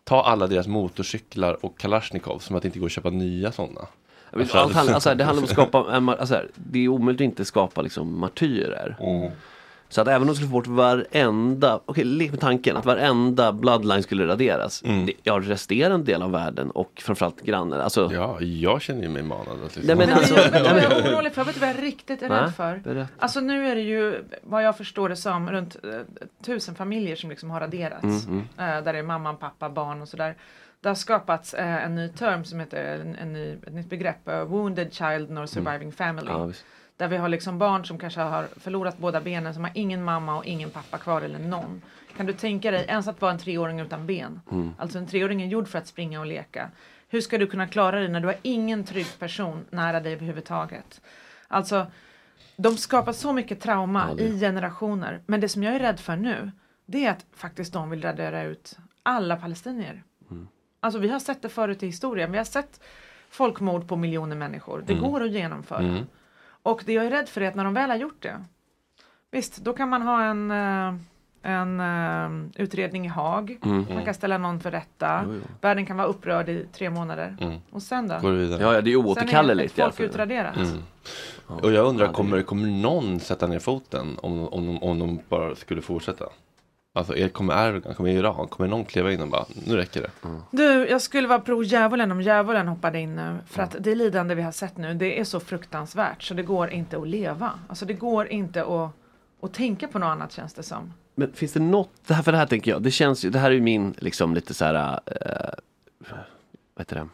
ta alla deras motorcyklar och Kalashnikov som att det inte går att köpa nya sådana. Vet, allt handlar, alltså, det handlar om att skapa, alltså, det är omöjligt att inte skapa liksom, martyrer. Mm. Så att även om de skulle få bort varenda, okej lek med tanken att varenda bloodline skulle raderas. Mm. Det, ja, resterande del av världen och framförallt grannar. Alltså, Ja, jag känner ju mig manad att liksom. Nej, men alltså- vad jag är orolig för? Vet du vad jag är riktigt är Nej, rädd för? berätta. Alltså nu är det ju, vad jag förstår det som, runt eh, tusen familjer som liksom har raderats. Mm, Eh, där det är mamma, pappa, barn och sådär. Det har skapats eh, en ny term som heter, en, en ny, ett nytt begrepp, eh, wounded child nor surviving family. Mm. Ja, visst. Där vi har liksom barn som kanske har förlorat båda benen, som har ingen mamma och ingen pappa kvar eller någon. Kan du tänka dig ens att vara en treåring utan ben? Mm. Alltså en treåring är gjord för att springa och leka. Hur ska du kunna klara dig när du har ingen trygg person nära dig överhuvudtaget? Alltså, de skapar så mycket trauma Ja, i generationer. Men det som jag är rädd för nu, det är att faktiskt de vill radera ut alla palestinier. Mm. Alltså vi har sett det förut i historien. Vi har sett folkmord på miljoner människor. Det Mm. går att genomföra. Mm. Och det jag är rädd för är att när de väl har gjort det, visst, då kan man ha en, eh, en eh, utredning i Haag. Mm. Man kan ställa någon för rätta. Jo, jo. Världen kan vara upprörd i tre månader. Mm. Och sen då? Går det vidare? Ja, ja, det är oåterkalleligt. Sen är folk utraderat. Mm. Och jag undrar, kommer, kommer någon sätta ner foten om, om, om de bara skulle fortsätta? Alltså, är, kommer Erdogan, kommer Iran, kommer någon kliva in och bara, nu räcker det? Du, jag skulle vara pro djävulen om djävulen hoppade in nu. För att det lidande vi har sett nu, det är så fruktansvärt så det går inte att leva. Alltså det går inte att, att tänka på något annat känns det som. Men finns det något, det här, för det här tänker jag, det känns ju, det här är ju min liksom lite så här, eh, vad heter det,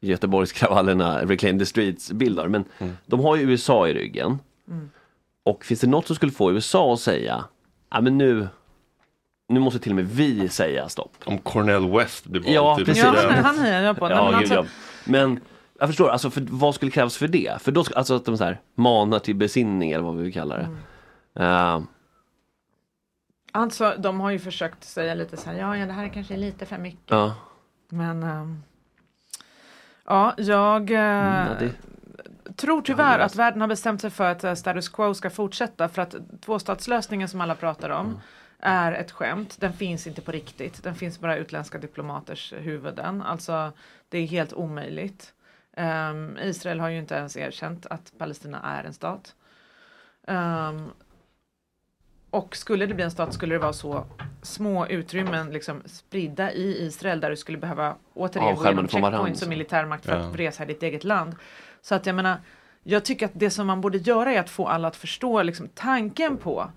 Göteborgskravallerna, Reclaim the Streets bildar, men de har ju USA i ryggen. Mm. Och finns det något som skulle få USA att säga, ja men nu, nu måste till och med vi säga stopp. Om Cornel West blir vald Ja, till precis. Ja, han hejar jag på. Ja, men gud, alltså, ja. Men jag förstår, alltså för, vad skulle krävas för det? För då, ska- alltså att de så här, manar till besinning eller vad vi vill kalla det. Eh, alltså, de har ju försökt säga lite så här, ja, ja det här kanske är lite för mycket. ja. Men ehm, ja, jag eh, ja, det, tror tyvärr att världen har bestämt sig för att eh, status quo ska fortsätta för att tvåstatslösningen som alla pratar om Mm. Är ett skämt. Den finns inte på riktigt. Den finns bara i utländska diplomaters huvuden. Alltså det är helt omöjligt. Ehm, Israel har ju inte ens erkänt att Palestina är en stat. Ehm, och skulle det bli en stat skulle det vara så små utrymmen liksom spridda i Israel där du skulle behöva återigen gå igenom checkpoints och militärmakt för Ja. att resa i ditt eget land. Så att jag menar, jag tycker att det som man borde göra är att få alla att förstå liksom, tanken på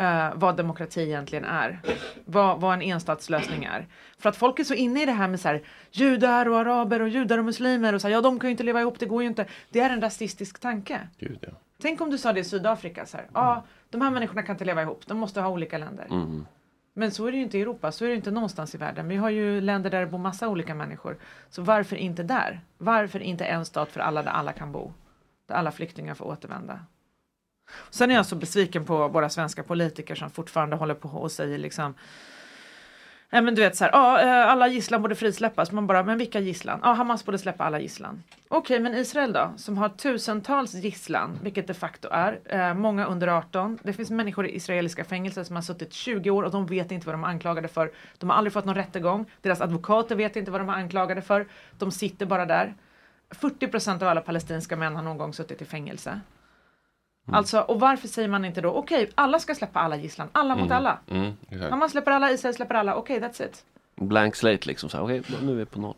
eh, vad demokrati egentligen är. Vad, vad en enstatslösning är. För att folk är så inne i det här med så här, judar och araber och judar och muslimer och så här, ja de kan ju inte leva ihop, det går ju inte. Det är en rasistisk tanke. Gud, ja. Tänk om du sa det i Sydafrika, så här, ja de här människorna kan inte leva ihop, de måste ha olika länder. mm. Men så är det ju inte i Europa, så är det inte någonstans i världen. Vi har ju länder där det bor massa olika människor. Så varför inte där? Varför inte en stat för alla där alla kan bo? Där alla flyktingar får återvända. Sen är jag så besviken på våra svenska politiker som fortfarande håller på och säger liksom Nej men du vet så här, ja eh, alla gisslan borde frisläppas. Man bara, men vilka gisslan? Ja Hamas borde släppa alla gisslan. Okej, men Israel då? Som har tusentals gisslan, vilket de facto är. Eh, många under 18. Det finns människor i israeliska fängelser som har suttit 20 år och de vet inte vad de är anklagade för. De har aldrig fått någon rättegång. Deras advokater vet inte vad de är anklagade för. De sitter bara där. 40 procent av alla palestinska män har någon gång suttit i fängelse. Alltså, och varför säger man inte då, okej, alla ska släppa alla gisslan, alla mot alla. Mm, exakt. Hamas släpper alla, Israel släpper alla, okej, that's it. Blank slate liksom, så här, okej nu är vi på noll.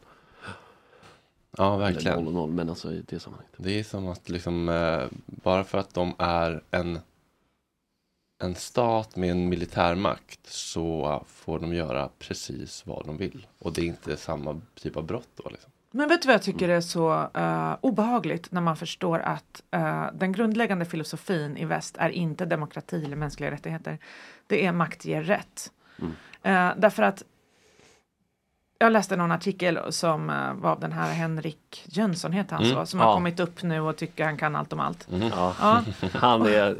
Ja, Eller verkligen. noll och noll, men alltså i det sammanhanget. Det är som att liksom, eh, bara för att de är en, en stat med en militärmakt så får de göra precis vad de vill. Och det är inte samma typ av brott då. Liksom. Men vet du vad jag tycker är så uh, obehagligt när man förstår att uh, den grundläggande filosofin i väst är inte demokrati eller mänskliga rättigheter. Det är makt ger rätt. Mm. Uh, därför att jag läste någon artikel som uh, var av den här Henrik Jönsson heter han mm. så, som ja. har kommit upp nu och tycker han kan allt om allt. Mm. Ja. ja. han är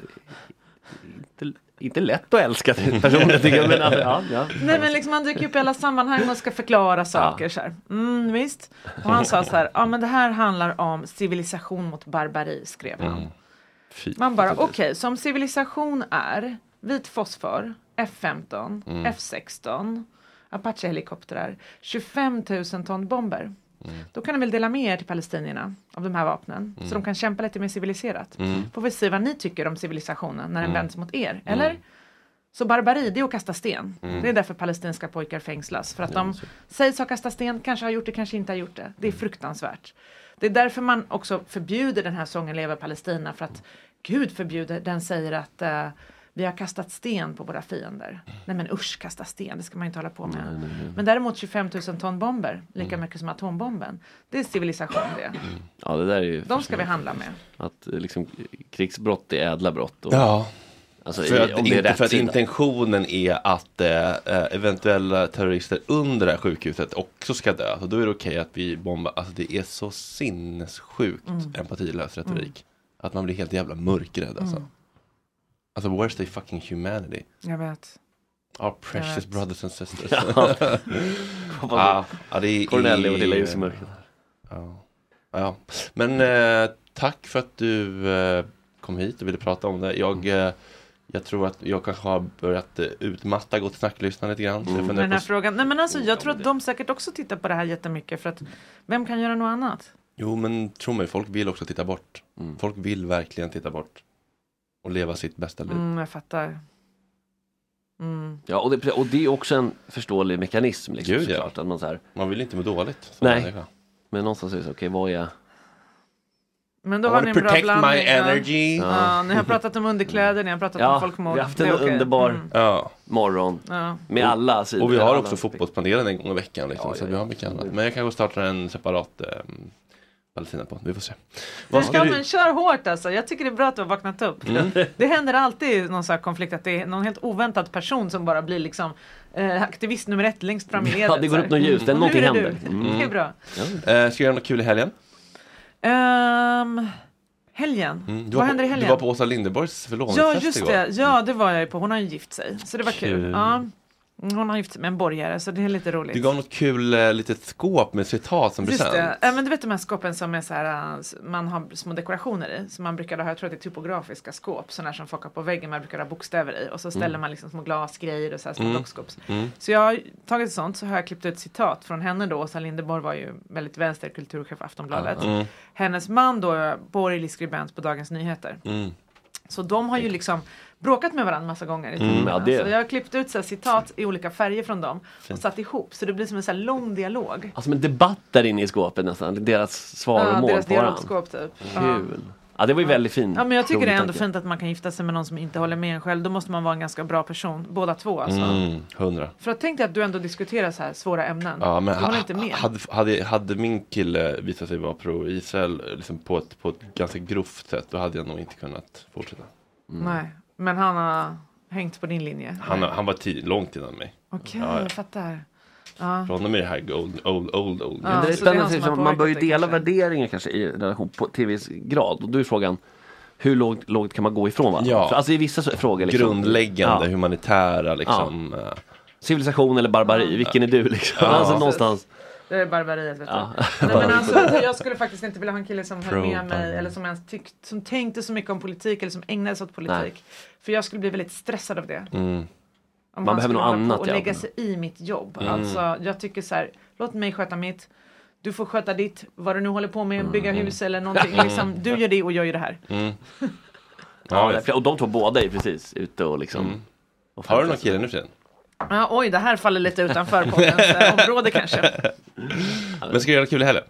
inte, lätt att älska personen tycker jag. Men, ja, ja. Nej men liksom han dyker upp i alla sammanhang och ska förklara saker så här. Mm, visst. Och han sa så här, ja men det här handlar om civilisation mot barbari skrev han. Mm. Man bara okej, okay, som civilisation är vit fosfor, F15, mm. F16 Apache-helikoptrar, 25 000 ton bomber. Mm. Då kan ni väl dela med er till palestinierna av de här vapnen mm. så de kan kämpa lite mer civiliserat. Mm. Får vi se vad ni tycker om civilisationen när den mm. vänds mot er, mm. eller? Så barbari, det är att kasta sten. Mm. Det är därför palestinska pojkar fängslas. För att de sägs ha kastat sten, kanske har gjort det, kanske inte har gjort det. Det är fruktansvärt. Det är därför man också förbjuder den här sången Leva Palestina. För att Gud förbjuder, den säger att uh, vi har kastat sten på våra fiender. Nej men usch, kasta sten, det ska man inte hålla på med. Nej, nej, nej. Men däremot 25 000 ton bomber, lika mm. mycket som atombomben. Det är civilisation det. Mm. Ja, det där är ju De ska vi handla med. Att eh, liksom, krigsbrott är ädla brott. Och, ja. Alltså, för, att, inte, för att intentionen är att äh, eventuella terrorister under det här sjukhuset också ska dö. Så då är det okej okay att vi bombar. Alltså det är så sinnessjukt mm. empatilös retorik. Mm. Att man blir helt jävla mörkrädd alltså. Mm. Alltså where's the fucking humanity? Jag vet. Our precious vet. brothers and sisters. ja. ah, ja, det är, Cornelli och Lilla ljus i mörkret. Ja. ja. Men eh, tack för att du eh, kom hit och ville prata om det. Jag, mm. eh, jag tror att jag kanske har börjat eh, utmatta Gott snack-lyssna lite grann. Mm. Den här frågan. Nej men alltså jag tror att de säkert också tittar på det här jättemycket för att vem kan göra något annat? Jo men tro mig, folk vill också titta bort. Mm. Folk vill verkligen titta bort och leva sitt bästa liv. Mm, jag fattar. Mm. Ja, och det, och det är också en förståelig mekanism. Liksom, Gud, ja. att man, så här, man vill inte må dåligt. Nej, människa. men någonstans är det så, okej, okay, vad är men då har ni en bra blandning. my energy. Ja. ja. ni har pratat om underkläder, ni har pratat ja, om folkmord. Vi har haft en okay. underbar mm. ja. morgon ja. med alla sidor. Och vi har också fotbollspanelen en gång i veckan. Liksom, så vi har mycket annat. Men jag kanske startar en separat um, Palestina på. Vi får se. Vad ska ja, du... men kör hårt alltså. Jag tycker det är bra att du har vaknat upp. Mm. Det händer alltid någon sån här konflikt att det är någon helt oväntad person som bara blir liksom eh, aktivist nummer ett längst fram i ledet. Ja, det går upp något ljus. Mm. Någonting händer. Mm. Det är bra. Ja. Eh, ska du göra något kul i helgen? Um, helgen? Mm. Vad händer i helgen? Du var på Åsa Linderborgs förlovningsfest Ja, just det. Ja, det var jag ju på. Hon har ju gift sig. Så det var kul. kul. Ja. Hon har gift sig med en borgare så det är lite roligt. Du gav något kul eh, litet skåp med citat som present. Just det. Äh, men du vet de här skåpen som är så här, uh, man har små dekorationer i. Som man brukar ha, jag tror att det är typografiska skåp. Sådana som folk har på väggen, man brukar ha bokstäver i. Och så ställer mm. man liksom små glasgrejer och så här små mm. dockskåp. Mm. Så jag har tagit ett sånt, så har jag klippt ut citat från henne då. Åsa Linderborg var ju väldigt vänster kulturchef på Aftonbladet. Mm. Hennes man då, borgerlig skribent på Dagens Nyheter. Mm. Så de har ju liksom bråkat med varandra massa gånger i mm, ja, det... Så jag har klippt ut så citat i olika färger från dem och satt ihop så det blir som en så lång dialog. Alltså en debatt där inne i skåpet nästan, deras svar och ja, mål deras på varandra. Typ. Kul. Ja det var ju väldigt fint. Ja men jag tycker det är ändå fint att man kan gifta sig med någon som inte håller med en själv. Då måste man vara en ganska bra person, båda två alltså. Mm, hundra. För att tänk dig att du ändå diskuterar så här svåra ämnen. Ja men ha, inte med. Hade, hade, hade, min kille visat sig vara pro-Israel liksom på, ett, på ett ganska grovt sätt då hade jag nog inte kunnat fortsätta. Mm. Nej, men han har hängt på din linje? Han, han var tid, långt innan mig. Okej, okay, ja, jag fattar. Ja. För honom är det här old, old, old, old. Ja, det är spännande, det är man bör ju dela kanske. värderingar kanske i relation på tvs grad. Och då är frågan, hur lågt, lågt kan man gå ifrån varandra? Ja. För, alltså i vissa frågor. Liksom, Grundläggande, ja. humanitära liksom. Ja. Civilisation eller barbari, vilken är du liksom? Ja. Alltså någonstans. Det är barbariet vet ja. du. Nej, men alltså, jag skulle faktiskt inte vilja ha en kille som höll med mig eller som ens tyckt, som tänkte så mycket om politik eller som ägnade sig åt politik. Nej. För jag skulle bli väldigt stressad av det. Mm. Om man behöver något annat. Och lägga sig i mitt jobb. Mm. Alltså, jag tycker så här, låt mig sköta mitt. Du får sköta ditt, vad du nu håller på med, bygga mm. hus eller någonting. Liksom, du gör det och jag gör det här. Mm. Ja, och de två båda är precis ute och liksom. Mm. Och Har du någon kille nu för tiden? Ja, oj, det här faller lite utanför poddens eh, område kanske. Men ska du göra kul i helgen?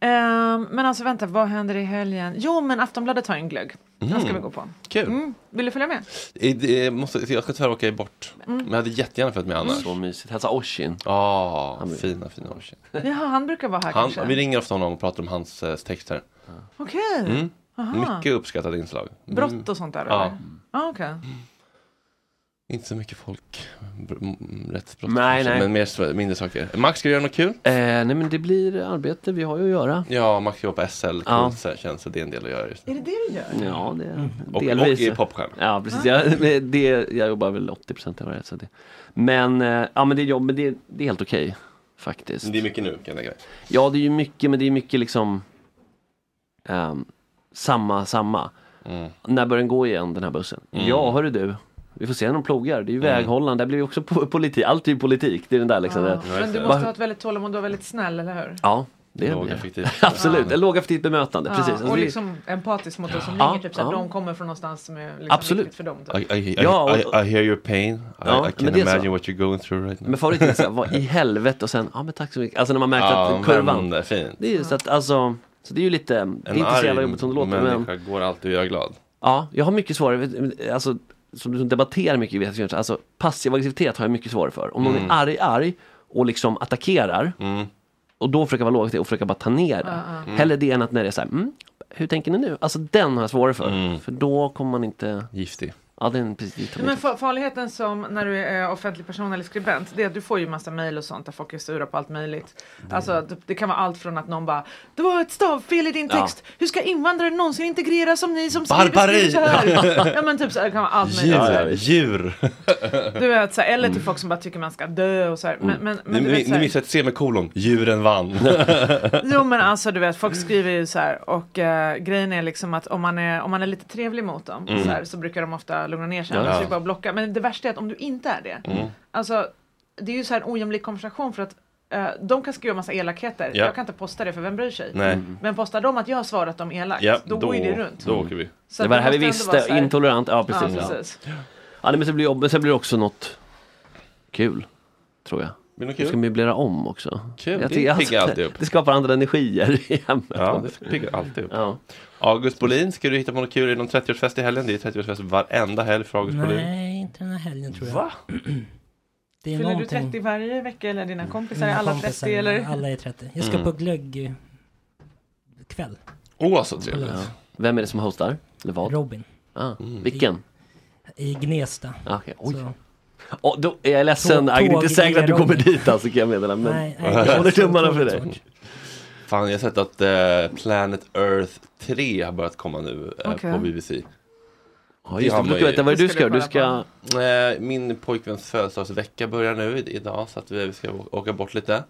Um, men alltså vänta, vad händer i helgen? Jo, men Aftonbladet har en glögg. Den ska vi gå på. Kul. Mm. Vill du följa med? I- det måste, jag ska tyvärr åka bort. Mm. Men jag hade jättegärna följt med annars. Så mysigt. Hälsa Oshin. Ja, fina fina Oshin. Jaha, han brukar vara här Han, kanske. vi ringer ofta honom och pratar om hans eh, texter. Okej. Mm. Aha. Mycket uppskattade inslag. Mm. Brott och sånt där? Ja. eller? Ah, okej. Inte så mycket folk. Rättsbrott Nej, kanske, nej. men mer, mindre saker. Max, ska du göra något kul? Eh, nej men det blir arbete, vi har ju att göra. Ja, Max jobbar på SL, Ja. känns så det är en del att göra just nu. Är det det du gör? Ja, det Och, delvis. och i popstjärna. Ja, precis. Jag, men det, jag jobbar väl 80% av det, så det. Men, eh, ja men det är jobb, men det, det är helt okej. faktiskt. Det är mycket nu kan jag mig. Ja, det är ju mycket, men det är mycket liksom ehm, samma, samma. När börjar den gå igen den här bussen? Mm. Ja, hörru du. Vi får se när de plogar. Det är ju Mm. väghållaren. Där blir ju också po- politik. Allt är ju politik. Det är den där liksom. Ja. det- Men du måste ha ett väldigt tålamod och väldigt snäll, eller hur? Ja, det är Lågaffektivt. Absolut, en lågaffektivt bemötande. Ja, Precis. Alltså, och det är- liksom empatisk mot oss som Ja, ringer, typ såhär, ja. de kommer från någonstans som är liksom Absolut. viktigt för dem. Typ. I, I, I, Ja, och- I, I hear your pain. I, Ja, I can men det är så. imagine what you're going through right now. Men favoriten är såhär, vad i helvete och sen, ja men tack så mycket. Alltså när man märker Ja, att kurvan. vände, fint. Det är ju så att alltså, så det är ju lite, det är En inte så jävla arg jobbigt som det låter men. människa går alltid att göra glad. Ja, jag har mycket svårare, alltså som du debatterar mycket vet jag, alltså passiv aggressivitet har jag mycket svårare för. Om någon Mm. är arg, arg och liksom attackerar och då försöka vara låg och försöka bara ta ner det. Mm. Hellre det än att när det är så här, mm, hur tänker ni nu? Alltså den har jag svårare för. För då kommer man inte... Giftig. Ja, den precis. Men fa- farligheten som när du är offentlig person eller skribent, det är att du får ju massa mejl och sånt där folk är sura på allt möjligt. Alltså det, det kan vara allt från att någon bara Det var ett stavfel i din Ja. text. Hur ska invandrare någonsin integreras som ni som Barbari! skriver så här? ja men typ så här, det kan vara allt möjligt. Djur! Djur! Du vet, så här, eller till folk som bara tycker man ska dö och så här. Men, men, men ni, vet, ni, så ni här, missade ett semikolon. Djuren vann. Jo men alltså du vet, folk skriver ju så här och eh, grejen är liksom att om man är, om man är lite trevlig mot dem Mm. så, så brukar de ofta lugna ner sig. Ja. Annars är det bara blocka. Men det värsta är att om du inte är det. Mm. Alltså det är ju så här en ojämlik konversation för att eh, de kan skriva massa elakheter. Ja. Jag kan inte posta det för vem bryr sig? Nej. Men postar de att jag har svarat dem elakt, Ja, då, går ju det runt. Då åker vi. Så det var det här vi visste, så här- intolerant, ja precis. Ja, Ja, precis. Ja, nej, men sen blir, jobb- sen blir det också något kul, tror jag. Blir det något Nu ska kul? möblera om också. Kul, Jag det piggar alltid upp. Det skapar andra energier i hemmet. Ja, det piggar alltid upp. Ja. August Bolin, ska du hitta på något kul? Är det någon 30-årsfest i helgen? Det är 30-årsfest varenda helg för August Bolin. Nej, inte den här helgen tror jag. Va? Det är Fyller du någonting. 30 varje vecka eller dina kompisar Mina alla kompisar, 30 eller? Alla är 30. Jag ska Mm. på glögg kväll. Åh, så trevligt. Ja. Vem är det som hostar? Eller vad? Robin. Ah, Vilken? I Gnesta. Ah, Okej, oj. Så- Och då är jag ledsen, Tåg- det är inte säkert att du kommer dit alltså kan jag meddela. Men Nej, nej, jag det är håller tummarna för dig. Fan, jag har sett att eh, Planet Earth 3 har börjat komma nu eh, Okej. på BBC. Ja, just det, ska veta vad Det du ska du kolla ska... Eh, min pojkväns födelsedagsvecka börjar nu idag så att vi ska åka bort lite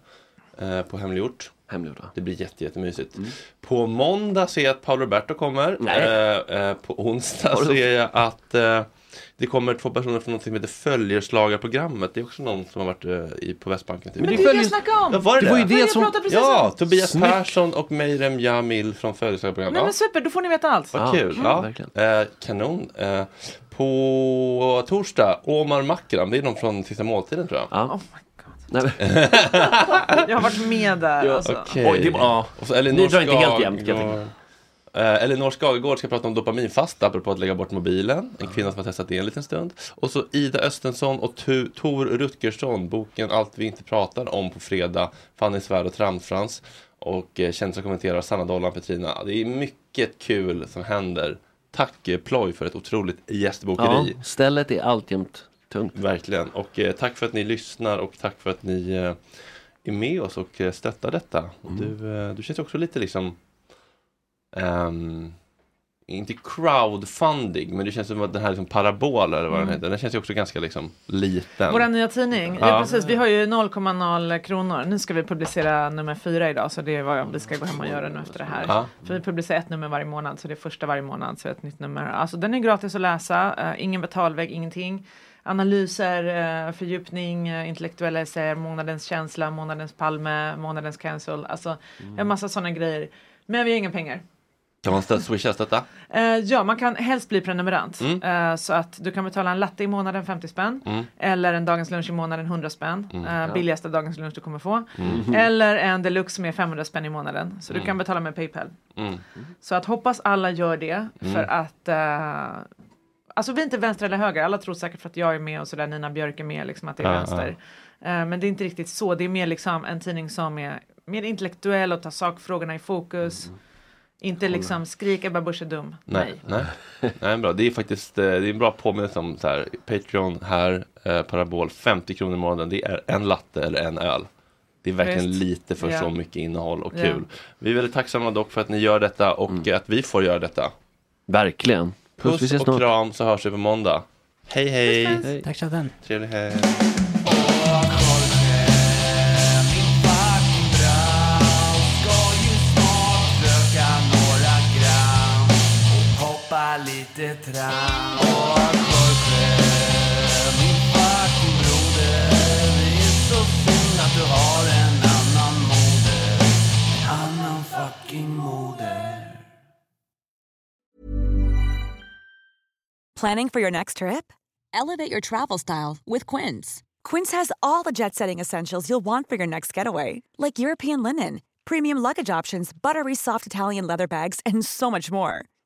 eh, på. Hemliggjort, ja. Det blir jätte, jättemysigt. På måndag ser jag att Paolo Roberto kommer. Nej. Eh, eh, på onsdag ser jag att eh, det kommer två personer från något som heter Följerslagarprogrammet. Det är också någon som har varit eh, i, på Västbanken. Typ. Men det är det jag snackade om! Ja, var det Det var ju det? det som... Ja, om. Tobias Snyggt. Persson och Meirem Jamil från Följerslagarprogrammet. Nej Ja. men super, då får ni veta allt. Vad Ja, kul. mm, Ja, verkligen. eh, kanon. Eh, på torsdag, Omar Makram. Det är någon från Sista måltiden tror jag. Ja. Oh my god. Nej, Jag har varit med där alltså. Okej. Ja. Så Elinor Ni drar inte helt jämnt, kan jag Skagegård. Eh, Elinor Skagegård ska prata om dopaminfasta apropå att lägga bort mobilen. En kvinna som har testat det en liten stund. Och så Ida Östensson och Tu- Tor Rutgersson, boken Allt vi inte pratar om på fredag. Fanny Svärd och Tramsfrans. Och eh, kändisar kommenterar Sanna Dollan Petrina. Det är mycket kul som händer. Tack eh, Ploy för ett otroligt Ja, gästbokeri. stället är alltjämt tungt. Verkligen. Och eh, tack för att ni lyssnar och tack för att ni eh, är med oss och eh, stöttar detta. Och Du, eh, du känns också lite liksom ehm, inte crowdfunding, men det känns som att den här liksom parabol eller vad den heter, den känns ju också ganska liksom liten. Vår nya tidning, ja. Ja. precis, vi har ju 0,0 kronor. Nu ska vi publicera nummer fyra idag så det är vad vi ska gå hem och göra nu efter det här. Ja. För vi publicerar ett nummer varje månad så det är första varje månad så ett nytt nummer. Alltså den är gratis att läsa, eh, ingen betalvägg, ingenting. Analyser, uh, fördjupning, uh, intellektuella essäer, månadens känsla, månadens Palme, månadens cancel. Alltså en massa sådana grejer. Men vi har inga pengar. Kan man stöt, swisha stötta? Eh, ja, man kan helst bli prenumerant. Mm. Eh, så att du kan betala en latte i månaden 50 spänn. Mm. Eller en dagens lunch i månaden 100 spänn. Mm. Eh, Ja. Billigaste dagens lunch du kommer få. Mm. Eller en deluxe med 500 spänn i månaden. Så du Mm. kan betala med Paypal. Mm. Så att hoppas alla gör det. För att eh, Alltså vi är inte vänster eller höger. Alla tror säkert för att jag är med och sådär Nina Björk är med liksom att det är Ja, vänster. Eh, men det är inte riktigt så. Det är mer liksom en tidning som är mer intellektuell och tar sakfrågorna i fokus. Inte liksom skrik Ebba Busch är dum. Nej, nej. nej bra. Det är faktiskt eh, det är en bra påminnelse om så här, Patreon här, eh, Parabol, 50 kronor i månaden. Det är en latte eller en öl. Det är verkligen Visst. lite för Ja. så mycket innehåll och Ja. kul. Vi är väldigt tacksamma dock för att ni gör detta och att vi får göra detta. Verkligen. Puss, vi Puss ses och snart. kram så hörs vi på måndag. Hej hej! Puss, puss. Hej. Tack chatten. Trevlig helg. Lite tram Och Jorge, min fucking broder Det är så synd att du har en annan moder En annan fucking moder Planning for your next trip? Elevate your travel style with Quince. Quince has all the jet setting essentials you'll want for your next getaway, like European linen, premium luggage options, buttery soft Italian leather bags, and so much more.